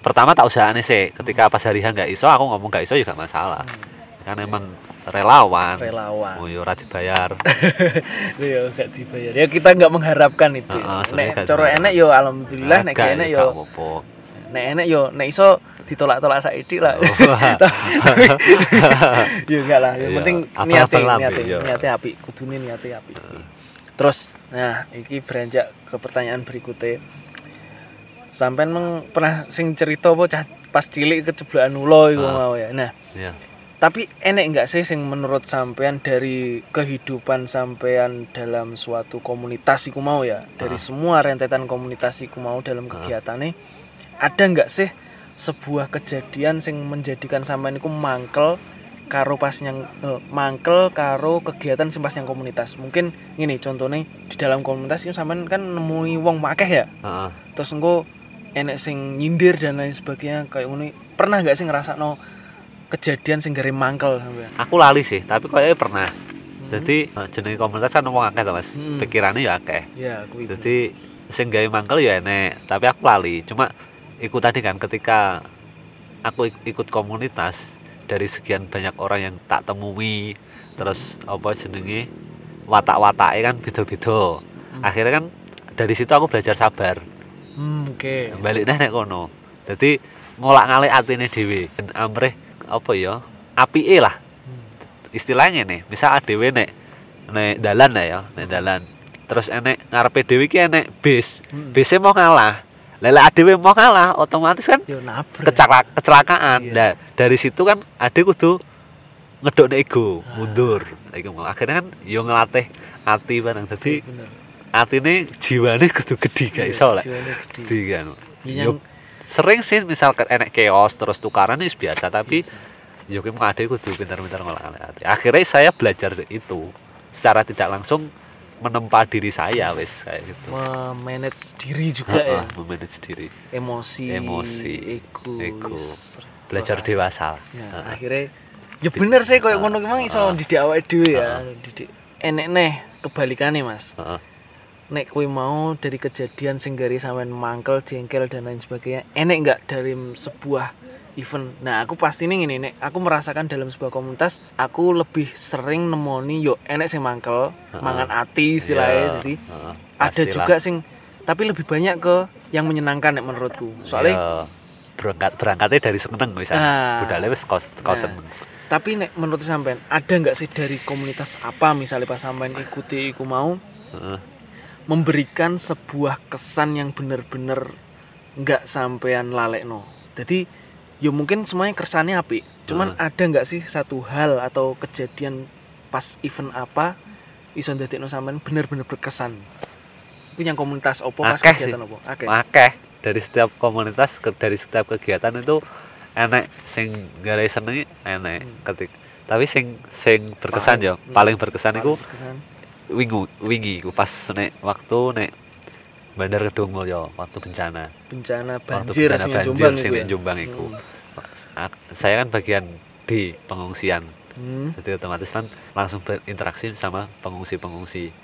[SPEAKER 2] pertama tak usaha nih sih. Ketika pas hari H gak iso aku ngomong gak iso ya gak masalah. Kan emang relawan.
[SPEAKER 1] Relawan.
[SPEAKER 2] oh yo ora dibayar.
[SPEAKER 1] Iya, gak dibayar. Ya kita nggak mengharapkan itu.
[SPEAKER 2] Heeh,
[SPEAKER 1] nek
[SPEAKER 2] sebenarnya gak
[SPEAKER 1] coro enek yo alhamdulillah, nek
[SPEAKER 2] ya
[SPEAKER 1] yo nek enek yo nek iso ditolak-tolak saiki lah.
[SPEAKER 2] Oh.
[SPEAKER 1] ya enggak lah, yang
[SPEAKER 2] Iya,
[SPEAKER 1] penting niate
[SPEAKER 2] lambe,
[SPEAKER 1] niate niate apik, kudune niate apik. Terus nah, iki beranjak ke pertanyaan berikutnya. Sampean meng, pernah sing cerita apa pas cilik keceblokan ulo iku
[SPEAKER 2] Ah.
[SPEAKER 1] mau ya. Nah,
[SPEAKER 2] Iya.
[SPEAKER 1] tapi enek enggak sih sing menurut sampean dari kehidupan sampean dalam suatu komunitas iku mau ya dari
[SPEAKER 2] Ah.
[SPEAKER 1] semua rentetan komunitas iku mau dalam kegiatannya ada enggak sih sebuah kejadian sing menjadikan sampean iku mangkel karo pas yang eh, mangkel karo kegiatan sing pas yang komunitas mungkin gini contohnya di dalam komunitas itu sampean kan nemui wong akeh ya
[SPEAKER 2] Heeh.
[SPEAKER 1] terus engko enek sing nyindir dan lain sebagainya kayak ngono pernah nggak sih ngerasa no kejadian sing gare mangkel sampean
[SPEAKER 2] Aku lali sih, tapi kayaknya pernah. Jadi eh, jenenge komunitas kan ngomong akeh to, Mas.
[SPEAKER 1] Hmm.
[SPEAKER 2] Pikirannya ya akeh.
[SPEAKER 1] ya aku itu
[SPEAKER 2] Jadi sing gawe mangkel ya enek, tapi aku lali. Cuma ikut tadi kan ketika aku ik- ikut komunitas dari sekian banyak orang yang tak temui terus apa jenenge watak-watake kan beda-beda. Akhirnya kan dari situ aku belajar sabar.
[SPEAKER 1] hmm, oke.
[SPEAKER 2] Balik nih nek kono. Jadi ngolak ngalik atine dhewe ben amrih apa ya apike lah. Istilahnya nih misal adewe nek nek dalan lah ya nek dalan. Terus enek ngarepe dhewe ki enek bis.
[SPEAKER 1] Hmm.
[SPEAKER 2] bis mau ngalah lele adewe mau ngalah otomatis kan
[SPEAKER 1] yo nabrak.
[SPEAKER 2] kecelakaan kecelakaan.
[SPEAKER 1] Iya.
[SPEAKER 2] nah dari situ kan ade kudu ngedok ego
[SPEAKER 1] Ah.
[SPEAKER 2] mundur. Iku mau. Akhirnya kan yo ngelatih hati barang jadi
[SPEAKER 1] bener.
[SPEAKER 2] atine jiwane kudu gede gak
[SPEAKER 1] Iya,
[SPEAKER 2] iso lah.
[SPEAKER 1] jiwane gede.
[SPEAKER 2] kan.
[SPEAKER 1] Yang-
[SPEAKER 2] Yo, sering sih misal ke- enek chaos terus tukaran itu biasa tapi yo ki ade kudu pintar-pintar ngolah hati akhirnya saya belajar itu secara tidak langsung menempa diri saya wis kayak gitu.
[SPEAKER 1] Memanage diri juga ya?
[SPEAKER 2] Heeh, memanage diri.
[SPEAKER 1] Emosi
[SPEAKER 2] Emosi,
[SPEAKER 1] ego,
[SPEAKER 2] ego. belajar dewasa
[SPEAKER 1] ya,
[SPEAKER 2] Heeh.
[SPEAKER 1] akhirnya ya bener sih kayak ngono emang iso didik awake dhewe ya. Didik. Enek neh kebalikannya mas.
[SPEAKER 2] Heeh.
[SPEAKER 1] nek kue mau dari kejadian sing gari sampean mangkel jengkel dan lain sebagainya enek nggak dari sebuah event nah aku pasti nih ini nek aku merasakan dalam sebuah komunitas aku lebih sering nemoni yo enek sing mangkel
[SPEAKER 2] Heeh.
[SPEAKER 1] mangan ati istilahnya
[SPEAKER 2] Iya,
[SPEAKER 1] jadi
[SPEAKER 2] heeh.
[SPEAKER 1] ada juga sing tapi lebih banyak ke yang menyenangkan nek menurutku soalnya
[SPEAKER 2] Ya, berangkat berangkatnya dari seneng misalnya
[SPEAKER 1] Ah.
[SPEAKER 2] budalnya wis kau kau
[SPEAKER 1] Nah.
[SPEAKER 2] seneng
[SPEAKER 1] tapi nek menurut sampean ada nggak sih dari komunitas apa misalnya pas sampean ikuti iku mau
[SPEAKER 2] Heeh.
[SPEAKER 1] memberikan sebuah kesan yang bener-bener nggak sampean lalekno jadi ya mungkin semuanya kesannya api cuman ada nggak sih satu hal atau kejadian pas event apa iso ndadekno sampean bener-bener berkesan? Itu yang komunitas opo pas
[SPEAKER 2] Akeh sih.
[SPEAKER 1] kegiatan opo? Oke
[SPEAKER 2] Akeh. Dari setiap komunitas ke, dari setiap kegiatan itu enek sing gara senengi enek ketik. Tapi sing sing berkesan
[SPEAKER 1] Paling-
[SPEAKER 2] ya paling berkesan itu
[SPEAKER 1] Berkesan.
[SPEAKER 2] wingu wingi iku pas nek waktu nek Bandar Kedung Mulyo waktu bencana.
[SPEAKER 1] Bencana
[SPEAKER 2] waktu
[SPEAKER 1] banjir
[SPEAKER 2] bencana
[SPEAKER 1] sing
[SPEAKER 2] banjir
[SPEAKER 1] Jombang
[SPEAKER 2] sing
[SPEAKER 1] iku
[SPEAKER 2] ning
[SPEAKER 1] ya?
[SPEAKER 2] Jombang iku.
[SPEAKER 1] Hmm.
[SPEAKER 2] Saya kan bagian di pengungsian.
[SPEAKER 1] Hmm.
[SPEAKER 2] jadi otomatis kan langsung berinteraksi sama pengungsi-pengungsi.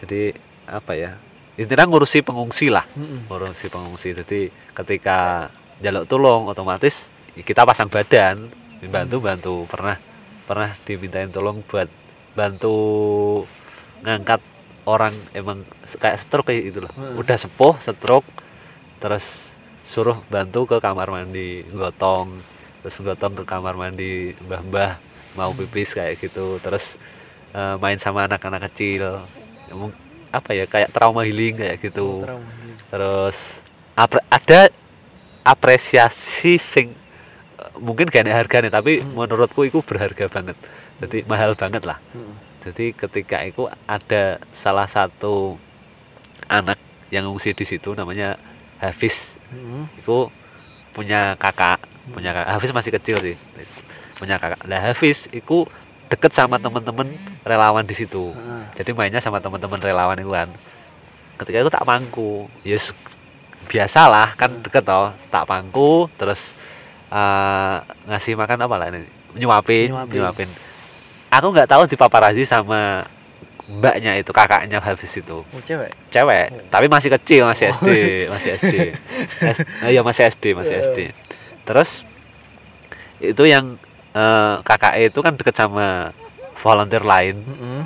[SPEAKER 2] Jadi apa ya intinya ngurusi pengungsi lah.
[SPEAKER 1] Mm-mm.
[SPEAKER 2] ngurusi pengungsi. Jadi ketika jaluk tolong otomatis kita pasang badan bantu bantu. Pernah pernah dimintain tolong buat bantu ngangkat orang emang kayak stroke kayak gitu loh.
[SPEAKER 1] Hmm.
[SPEAKER 2] udah sepuh stroke terus suruh bantu ke kamar mandi gotong terus gotong ke kamar mandi mbah-mbah mau pipis kayak gitu terus eh, main sama anak-anak kecil Emang apa ya kayak trauma healing kayak gitu
[SPEAKER 1] Trauma. iya.
[SPEAKER 2] terus apre- ada apresiasi sing eh, mungkin gak ada harganya tapi
[SPEAKER 1] Hmm.
[SPEAKER 2] menurutku itu berharga banget jadi mahal banget lah
[SPEAKER 1] Mm-mm.
[SPEAKER 2] jadi ketika itu ada salah satu anak yang ngungsi di situ namanya Hafiz
[SPEAKER 1] Mm-mm.
[SPEAKER 2] itu punya kakak punya kakak Hafiz masih kecil sih. Punya kakak. Nah Hafiz itu deket sama temen-temen relawan di situ.
[SPEAKER 1] Ah.
[SPEAKER 2] jadi mainnya sama teman-teman relawan itu kan. Ketika itu tak pangku. Yes biasalah kan deket toh. Tak pangku terus eh, ngasih makan apa lah ini? Nyuapin
[SPEAKER 1] Nyuapin.
[SPEAKER 2] nyuapin. Aku nggak tahu dipaparazi sama mbaknya itu kakaknya habis itu
[SPEAKER 1] Oh, cewek
[SPEAKER 2] cewek
[SPEAKER 1] Oh.
[SPEAKER 2] tapi masih kecil masih
[SPEAKER 1] Oh.
[SPEAKER 2] SD masih SD S- eh, iya masih SD masih. SD terus itu yang eh, kakak itu kan deket sama volunteer lain
[SPEAKER 1] Mm-mm.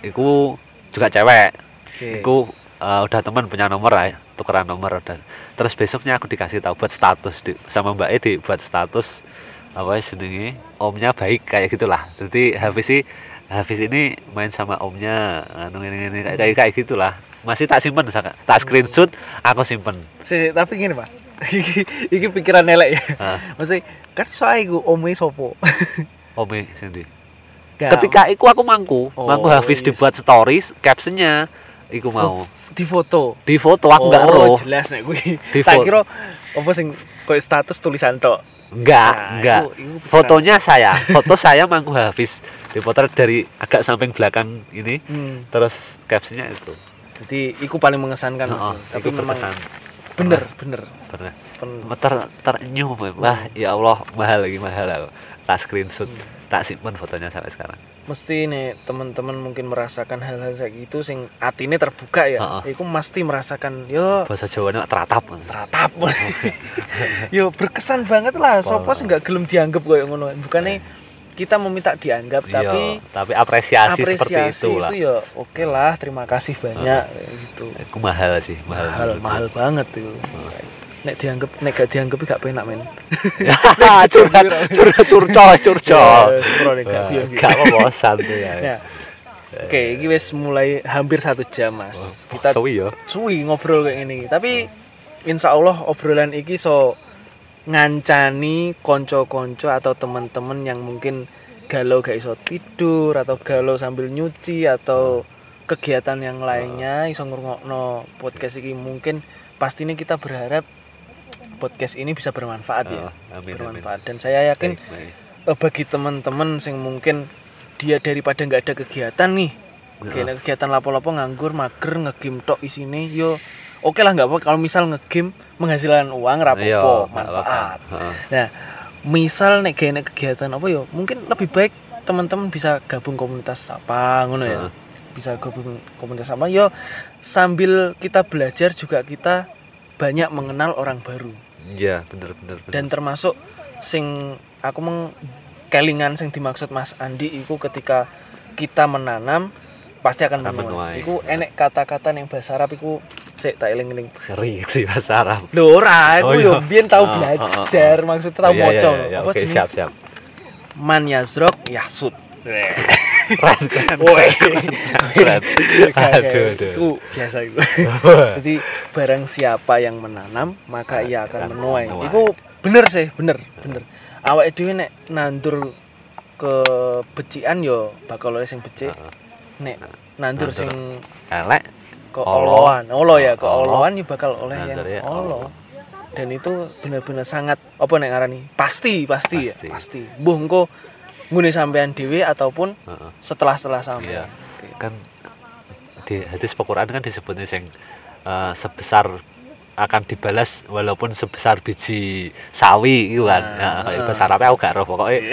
[SPEAKER 2] itu juga cewek
[SPEAKER 1] Oke.
[SPEAKER 2] Iku eh, udah teman punya nomor lah, ya, tukeran nomor udah. Terus besoknya aku dikasih tahu buat status di, sama Mbak Edi buat status apa sendiri omnya baik kayak gitulah. Jadi Hafiz sih Hafiz ini main sama omnya anu ini, ini kayak kayak, gitulah. Masih tak simpen Saka. tak screenshot aku simpen.
[SPEAKER 1] Si, tapi gini mas iki, iki pikiran elek ya maksudnya kan soalnya iku ome sopo
[SPEAKER 2] ome sendiri. Ketika iku aku mangku,
[SPEAKER 1] Oh,
[SPEAKER 2] mangku Hafiz
[SPEAKER 1] yes.
[SPEAKER 2] dibuat stories, captionnya iku mau
[SPEAKER 1] di foto
[SPEAKER 2] di foto aku nggak
[SPEAKER 1] oh,
[SPEAKER 2] roh.
[SPEAKER 1] jelas nek gue
[SPEAKER 2] Di
[SPEAKER 1] tak kira apa sing koyo status tulisan tok
[SPEAKER 2] Enggak,
[SPEAKER 1] Nah,
[SPEAKER 2] enggak.
[SPEAKER 1] iku pikiran.
[SPEAKER 2] Fotonya saya, foto saya mangku Hafiz dipotret dari agak samping belakang ini,
[SPEAKER 1] hmm.
[SPEAKER 2] terus captionnya itu.
[SPEAKER 1] jadi iku paling mengesankan
[SPEAKER 2] Oh,
[SPEAKER 1] tapi
[SPEAKER 2] itu
[SPEAKER 1] memang
[SPEAKER 2] berkesan.
[SPEAKER 1] bener bener
[SPEAKER 2] Pernah.
[SPEAKER 1] Pen-
[SPEAKER 2] Ter terenyuh, wah ya Allah mahal lagi mahal. Tak screenshot, tak simpen fotonya sampai sekarang.
[SPEAKER 1] Mesti nih teman-teman mungkin merasakan hal-hal kayak gitu sing atine terbuka ya.
[SPEAKER 2] Heeh.
[SPEAKER 1] iku mesti merasakan yo
[SPEAKER 2] Bahasa Jawanya teratap.
[SPEAKER 1] teratap. Yo berkesan banget lah. Sopo sih nggak gelem dianggap kayak ngono? Bukannya kita meminta dianggap tapi
[SPEAKER 2] Iya, tapi apresiasi, seperti
[SPEAKER 1] apresiasi
[SPEAKER 2] itu lah.
[SPEAKER 1] itu ya oke lah terima kasih banyak kayak gitu.
[SPEAKER 2] Itu mahal sih, mahal.
[SPEAKER 1] mahal mahal banget tuh nek dianggap nek gak dianggap gak penak men
[SPEAKER 2] curhat, curhat, curcol, curcol.
[SPEAKER 1] Ya, sepuro nek gak
[SPEAKER 2] Gak apa-apa santuy ya.
[SPEAKER 1] Oke, ini wis mulai hampir satu jam mas. Kita
[SPEAKER 2] Sewi ya.
[SPEAKER 1] suwi ngobrol kayak ini. Tapi insya Allah obrolan iki so ngancani konco-konco atau teman-teman yang mungkin galau gak iso tidur atau galau sambil nyuci atau kegiatan yang lainnya iso ngrungokno podcast iki mungkin pastinya kita berharap podcast ini bisa bermanfaat ya
[SPEAKER 2] Oh, amin, amin.
[SPEAKER 1] bermanfaat dan saya yakin
[SPEAKER 2] Baik, baik.
[SPEAKER 1] eh, bagi teman-teman yang mungkin dia daripada nggak ada kegiatan nih Oke, kegiatan lapo-lapo nganggur, mager, ngegame tok isine yo oke lah nggak apa kalau misal ngegame menghasilkan uang
[SPEAKER 2] Iya,
[SPEAKER 1] rapopo
[SPEAKER 2] nggak
[SPEAKER 1] manfaat.
[SPEAKER 2] Heeh.
[SPEAKER 1] Nah, misal nek gak enak kegiatan apa yo mungkin lebih baik teman-teman bisa gabung komunitas apa ngono ya.
[SPEAKER 2] Heeh.
[SPEAKER 1] Bisa gabung komunitas apa yo sambil kita belajar juga kita banyak mengenal orang baru
[SPEAKER 2] Iya, bener bener bener.
[SPEAKER 1] dan termasuk sing aku meng kelingan sing dimaksud Mas Andi itu ketika kita menanam pasti akan menuai.
[SPEAKER 2] menuai.
[SPEAKER 1] Iku enek kata-kata yang bahasa Arab iku sik tak eling-eling.
[SPEAKER 2] sering sih bahasa Arab
[SPEAKER 1] Lho ora, aku
[SPEAKER 2] Oh,
[SPEAKER 1] yo
[SPEAKER 2] iya.
[SPEAKER 1] biyen tau
[SPEAKER 2] Oh, oh, oh, oh.
[SPEAKER 1] belajar, maksudnya tau
[SPEAKER 2] Iya, iya,
[SPEAKER 1] maca.
[SPEAKER 2] iya, iya.
[SPEAKER 1] Apa
[SPEAKER 2] oke siap siap
[SPEAKER 1] Man yazrok yahsud.
[SPEAKER 2] keren keren
[SPEAKER 1] Woi.
[SPEAKER 2] aduh aduh
[SPEAKER 1] Itu biasa itu. Jadi barang siapa yang menanam, maka ia akan menuai. Iku bener sih, bener, bener. Awake dhewe nek nandur kebecikan yo bakal oleh sing becik. Nek nandur
[SPEAKER 2] Nandur.
[SPEAKER 1] sing
[SPEAKER 2] elek
[SPEAKER 1] keoloan, olo ya, keoloan yo bakal oleh
[SPEAKER 2] Nandur ya,
[SPEAKER 1] yang olo. Dan itu bener-bener sangat apa nek ngarani? Pasti, pasti, ya,
[SPEAKER 2] Pasti.
[SPEAKER 1] pasti. Mbuh engko ngune sampean dhewe ataupun
[SPEAKER 2] Heeh.
[SPEAKER 1] setelah-setelah sampean.
[SPEAKER 2] Iya. kan di hadis Al-Quran kan disebutnya sing eh, sebesar akan dibalas walaupun sebesar biji sawi gitu kan.
[SPEAKER 1] Nah,
[SPEAKER 2] Nah,
[SPEAKER 1] heeh.
[SPEAKER 2] bahasa Arabnya aku gak roh pokoknya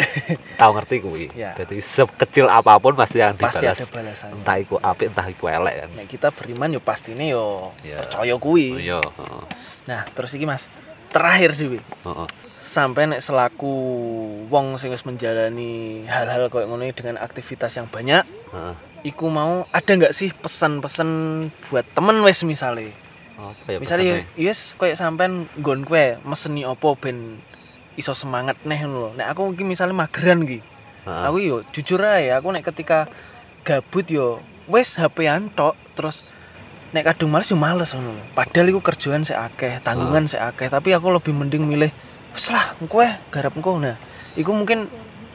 [SPEAKER 2] tahu ngerti kuwi.
[SPEAKER 1] Iya.
[SPEAKER 2] Jadi sekecil apa pun pasti akan
[SPEAKER 1] Pasti
[SPEAKER 2] dibalas.
[SPEAKER 1] ada balasannya.
[SPEAKER 2] Entah iku apik entah iku elek kan.
[SPEAKER 1] Nek kita beriman yo pastine yo
[SPEAKER 2] Iya.
[SPEAKER 1] percaya kuwi.
[SPEAKER 2] Oh, Iya, heeh.
[SPEAKER 1] Nah, terus iki Mas, terakhir dhewe.
[SPEAKER 2] Heeh.
[SPEAKER 1] Sampai nek selaku wong sing wis menjalani hal-hal koyo ngono dengan aktivitas yang banyak,
[SPEAKER 2] Heeh.
[SPEAKER 1] iku mau ada nggak sih pesan-pesan buat temen wis misale?
[SPEAKER 2] Apa ya
[SPEAKER 1] Misalnya
[SPEAKER 2] pesannya?
[SPEAKER 1] yes koyo sampean nggon kowe meseni opo ben iso semangat neh lho. Nek aku iki misale mageran iki. Aku yo jujur ae aku nek ketika gabut yo wis HP-an tok terus nek kadung males yo males ngono. Padahal iku kerjaan sik akeh, tanggungan sik akeh, tapi aku lebih mending milih wis lah engko garap engko nah. Iku mungkin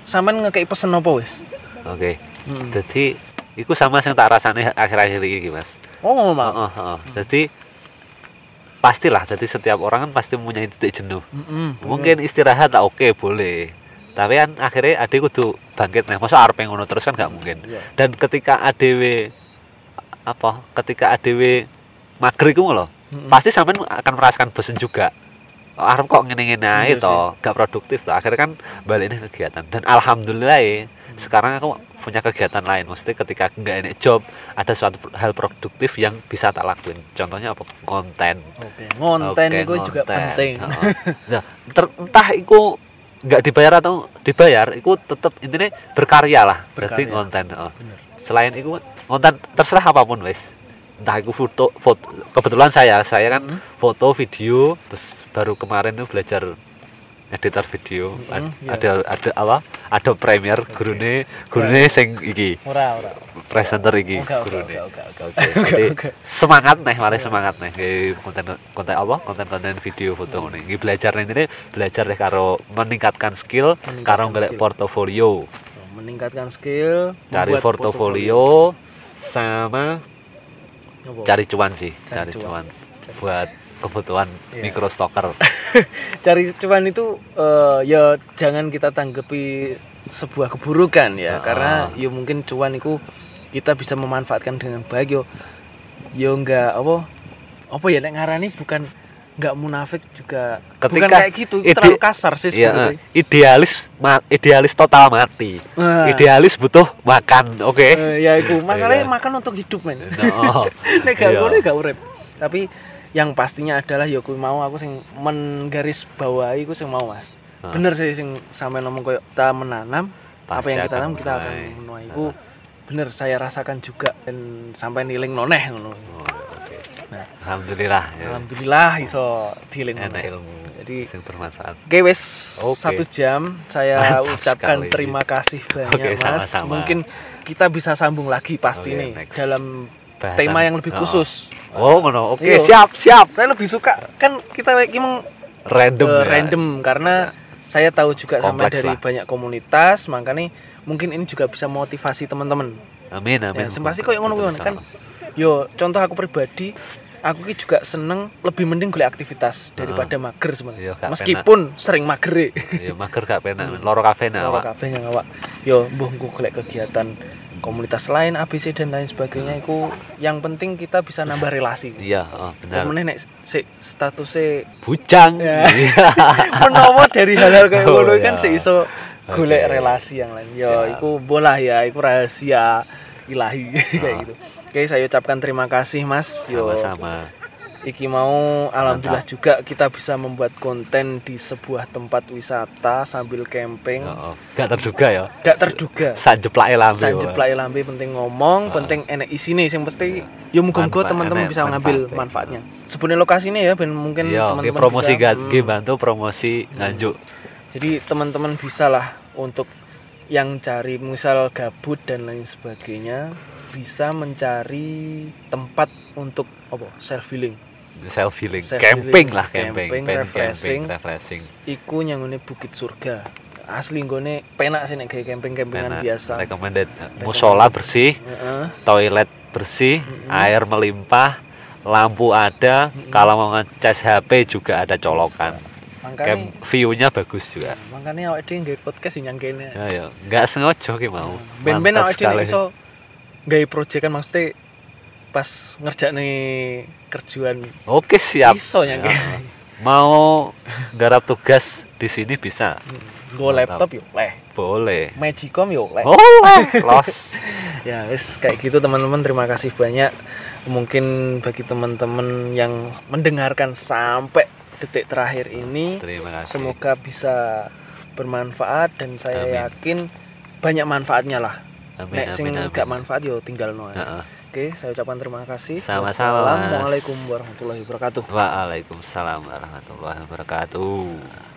[SPEAKER 1] sampean ngekei pesen apa wis?
[SPEAKER 2] Oke.
[SPEAKER 1] Hmm.
[SPEAKER 2] Jadi iku sama sing tak rasane akhir-akhir iki, Mas.
[SPEAKER 1] Oh, ngono Mak.
[SPEAKER 2] Heeh, heeh. Jadi pastilah jadi setiap orang kan pasti mempunyai titik jenuh
[SPEAKER 1] Mm-mm,
[SPEAKER 2] mungkin istirahat tak oke boleh tapi kan akhirnya adik kudu bangkit nih masa arep ngono terus kan nggak mungkin
[SPEAKER 1] Iya.
[SPEAKER 2] dan ketika ADW apa ketika ADW mager iku loh
[SPEAKER 1] Mm-mm.
[SPEAKER 2] pasti sampean akan merasakan bosen juga Oh, arep kok ngene-ngene ae
[SPEAKER 1] Iya
[SPEAKER 2] to gak produktif to akhirnya kan balik nih kegiatan dan alhamdulillah ya sekarang aku punya kegiatan lain maksudnya ketika nggak enak job ada suatu hal produktif yang bisa tak lakuin contohnya apa konten
[SPEAKER 1] Oke, ngonten
[SPEAKER 2] Oke,
[SPEAKER 1] itu juga penting.
[SPEAKER 2] Heeh. Nah, ter- entah itu nggak dibayar atau dibayar, itu tetap intinya berkarya lah.
[SPEAKER 1] Berkarya.
[SPEAKER 2] konten. heeh.
[SPEAKER 1] Bener.
[SPEAKER 2] Selain itu konten terserah apa pun wes. Entah itu foto, foto kebetulan saya saya kan
[SPEAKER 1] Mhm.
[SPEAKER 2] foto video terus baru kemarin tuh belajar editor video
[SPEAKER 1] Mhm,
[SPEAKER 2] Ad-
[SPEAKER 1] iya.
[SPEAKER 2] ada ada apa ada Premiere gurune gurune sing iki
[SPEAKER 1] Ora, ora.
[SPEAKER 2] presenter iki gurune jadi semangat nih, malah semangat nih konten konten apa? Konten-konten video foto
[SPEAKER 1] Hmm.
[SPEAKER 2] Iki belajar nih ini belajar deh karo meningkatkan skill,
[SPEAKER 1] Meningkatkan
[SPEAKER 2] karo ngelek portofolio,
[SPEAKER 1] meningkatkan skill,
[SPEAKER 2] cari portofolio sama? Cari cuan sih,
[SPEAKER 1] Cari
[SPEAKER 2] cari,
[SPEAKER 1] cuan.
[SPEAKER 2] cuan. buat kebutuhan
[SPEAKER 1] Iya.
[SPEAKER 2] micro stocker.
[SPEAKER 1] cari cuan itu eh, ya jangan kita tanggapi sebuah keburukan ya
[SPEAKER 2] Ah.
[SPEAKER 1] karena ya mungkin cuan itu kita bisa memanfaatkan dengan baik yo yo enggak apa apa ya nek ngarani bukan nggak munafik juga bukan
[SPEAKER 2] Ketika
[SPEAKER 1] kayak gitu itu
[SPEAKER 2] ide-
[SPEAKER 1] terlalu kasar sih
[SPEAKER 2] Iya,
[SPEAKER 1] sebenarnya
[SPEAKER 2] eh, idealis ma- idealis total mati.
[SPEAKER 1] Nah,
[SPEAKER 2] Idealis butuh makan, oke?
[SPEAKER 1] eh, ya itu masalahnya
[SPEAKER 2] Iya.
[SPEAKER 1] makan untuk hidup men
[SPEAKER 2] No.
[SPEAKER 1] nek gak
[SPEAKER 2] Iya.
[SPEAKER 1] gak urip tapi yang pastinya adalah ya kuwi mau aku sing menggaris bawahi iku sing mau Mas
[SPEAKER 2] Ah.
[SPEAKER 1] bener sih sing sampe ngomong koyo kita menanam apa
[SPEAKER 2] Pasti
[SPEAKER 1] yang kita tanam kita akan
[SPEAKER 2] menuai.
[SPEAKER 1] itu bener saya rasakan juga dan sampai niling noneh ngono
[SPEAKER 2] Oh, oke.
[SPEAKER 1] Nah.
[SPEAKER 2] Alhamdulillah ya.
[SPEAKER 1] alhamdulillah iso diling
[SPEAKER 2] Enak ilmu
[SPEAKER 1] jadi
[SPEAKER 2] yang bermanfaat.
[SPEAKER 1] Oke wes
[SPEAKER 2] Oke.
[SPEAKER 1] satu jam saya
[SPEAKER 2] Mantap
[SPEAKER 1] ucapkan
[SPEAKER 2] sekali.
[SPEAKER 1] terima kasih banyak
[SPEAKER 2] Oke,
[SPEAKER 1] mas.
[SPEAKER 2] sama-sama.
[SPEAKER 1] Mungkin kita bisa sambung lagi pasti
[SPEAKER 2] Oke,
[SPEAKER 1] nih
[SPEAKER 2] next.
[SPEAKER 1] dalam
[SPEAKER 2] Bahasan.
[SPEAKER 1] tema yang lebih
[SPEAKER 2] Oh.
[SPEAKER 1] khusus.
[SPEAKER 2] Oh, ngono. Oke,
[SPEAKER 1] Iya.
[SPEAKER 2] siap, siap.
[SPEAKER 1] Saya lebih suka kan kita kayak gimana
[SPEAKER 2] Random
[SPEAKER 1] eh,
[SPEAKER 2] ya.
[SPEAKER 1] random karena saya tahu juga sama
[SPEAKER 2] Kompleks
[SPEAKER 1] dari
[SPEAKER 2] lah.
[SPEAKER 1] banyak komunitas makanya mungkin ini juga bisa motivasi teman-teman.
[SPEAKER 2] Amin,
[SPEAKER 1] Ya,
[SPEAKER 2] amin.
[SPEAKER 1] sing pasti kok ngono kuwi, kan. Yo contoh aku pribadi aku ki juga seneng lebih mending golek aktivitas daripada mager
[SPEAKER 2] Iya,
[SPEAKER 1] sebenarnya.
[SPEAKER 2] gak
[SPEAKER 1] Meskipun sering mager.
[SPEAKER 2] Ya mager gak penak. Loro kabeh nak,
[SPEAKER 1] Ora
[SPEAKER 2] Pak.
[SPEAKER 1] kabeh yang awak. Yo mbuh engko golek kegiatan komunitas lain ABC dan lain sebagainya itu yang penting kita bisa nambah relasi.
[SPEAKER 2] Iya, oh, benar.
[SPEAKER 1] Kemudian nek si statusnya
[SPEAKER 2] Bujang.
[SPEAKER 1] Ya.
[SPEAKER 2] Iya.
[SPEAKER 1] menawa dari hal-hal kayak
[SPEAKER 2] Oh,
[SPEAKER 1] ngono kan sik iso golek
[SPEAKER 2] Oke.
[SPEAKER 1] relasi yang lain. Yo
[SPEAKER 2] Siap.
[SPEAKER 1] iku bolah ya, iku rahasia ilahi kayak
[SPEAKER 2] Ah.
[SPEAKER 1] gitu. Oke, saya ucapkan terima kasih Mas. Yo
[SPEAKER 2] Sama-sama.
[SPEAKER 1] Iki mau alhamdulillah juga kita bisa membuat konten di sebuah tempat wisata sambil camping.
[SPEAKER 2] Oh, gak terduga ya.
[SPEAKER 1] Gak terduga.
[SPEAKER 2] Sanjeplake lambe.
[SPEAKER 1] Saya jeplak lambe penting ngomong, penting enek isine sing pasti ya muga-muga
[SPEAKER 2] Manfaat-
[SPEAKER 1] teman-teman bisa ngambil
[SPEAKER 2] manfaatnya.
[SPEAKER 1] manfaatnya. Sebenarnya lokasi ini ya ben mungkin
[SPEAKER 2] Iya,
[SPEAKER 1] teman-teman
[SPEAKER 2] oke, promosi
[SPEAKER 1] bisa,
[SPEAKER 2] gak
[SPEAKER 1] hmm,
[SPEAKER 2] bantu promosi nganjuk.
[SPEAKER 1] Jadi teman-teman bisa lah untuk yang cari misal gabut dan lain sebagainya bisa mencari tempat untuk apa self healing.
[SPEAKER 2] Self healing,
[SPEAKER 1] Self
[SPEAKER 2] camping lah camping,
[SPEAKER 1] camping,
[SPEAKER 2] pen
[SPEAKER 1] refreshing.
[SPEAKER 2] camping, refreshing.
[SPEAKER 1] Iku nyangune Bukit Surga. Asli nggone penak sih nek gawe camping-campingan
[SPEAKER 2] Enak,
[SPEAKER 1] biasa.
[SPEAKER 2] recommended. Musola bersih,
[SPEAKER 1] Heeh.
[SPEAKER 2] toilet bersih, air melimpah, lampu ada. Kalau mau ngecas HP juga ada colokan.
[SPEAKER 1] Makanya
[SPEAKER 2] Camp view-nya bagus juga.
[SPEAKER 1] makanya awake dhewe gawe podcast yang kene.
[SPEAKER 2] Ya ya, nggak sengaja ki mau.
[SPEAKER 1] Ben-ben
[SPEAKER 2] Mantap
[SPEAKER 1] awake dhewe iso gawe project kan maksudnya pas ngerjakne kerjaan
[SPEAKER 2] Oke siap.
[SPEAKER 1] iso yang
[SPEAKER 2] Ya. Mau garap tugas di sini bisa.
[SPEAKER 1] Go laptop yo leh.
[SPEAKER 2] Boleh.
[SPEAKER 1] Magicom yo leh.
[SPEAKER 2] Oh, los.
[SPEAKER 1] Ya wis kayak gitu teman-teman terima kasih banyak. Mungkin bagi teman-teman yang mendengarkan sampai detik terakhir ini
[SPEAKER 2] Terima kasih.
[SPEAKER 1] semoga bisa bermanfaat dan saya
[SPEAKER 2] Amin.
[SPEAKER 1] yakin banyak manfaatnya lah. Nek sing gak manfaat yo tinggal no.
[SPEAKER 2] Heeh.
[SPEAKER 1] Oke, saya ucapkan terima kasih.
[SPEAKER 2] Sama-sama.
[SPEAKER 1] Wassalamualaikum warahmatullahi wabarakatuh.
[SPEAKER 2] Waalaikumsalam warahmatullahi wabarakatuh.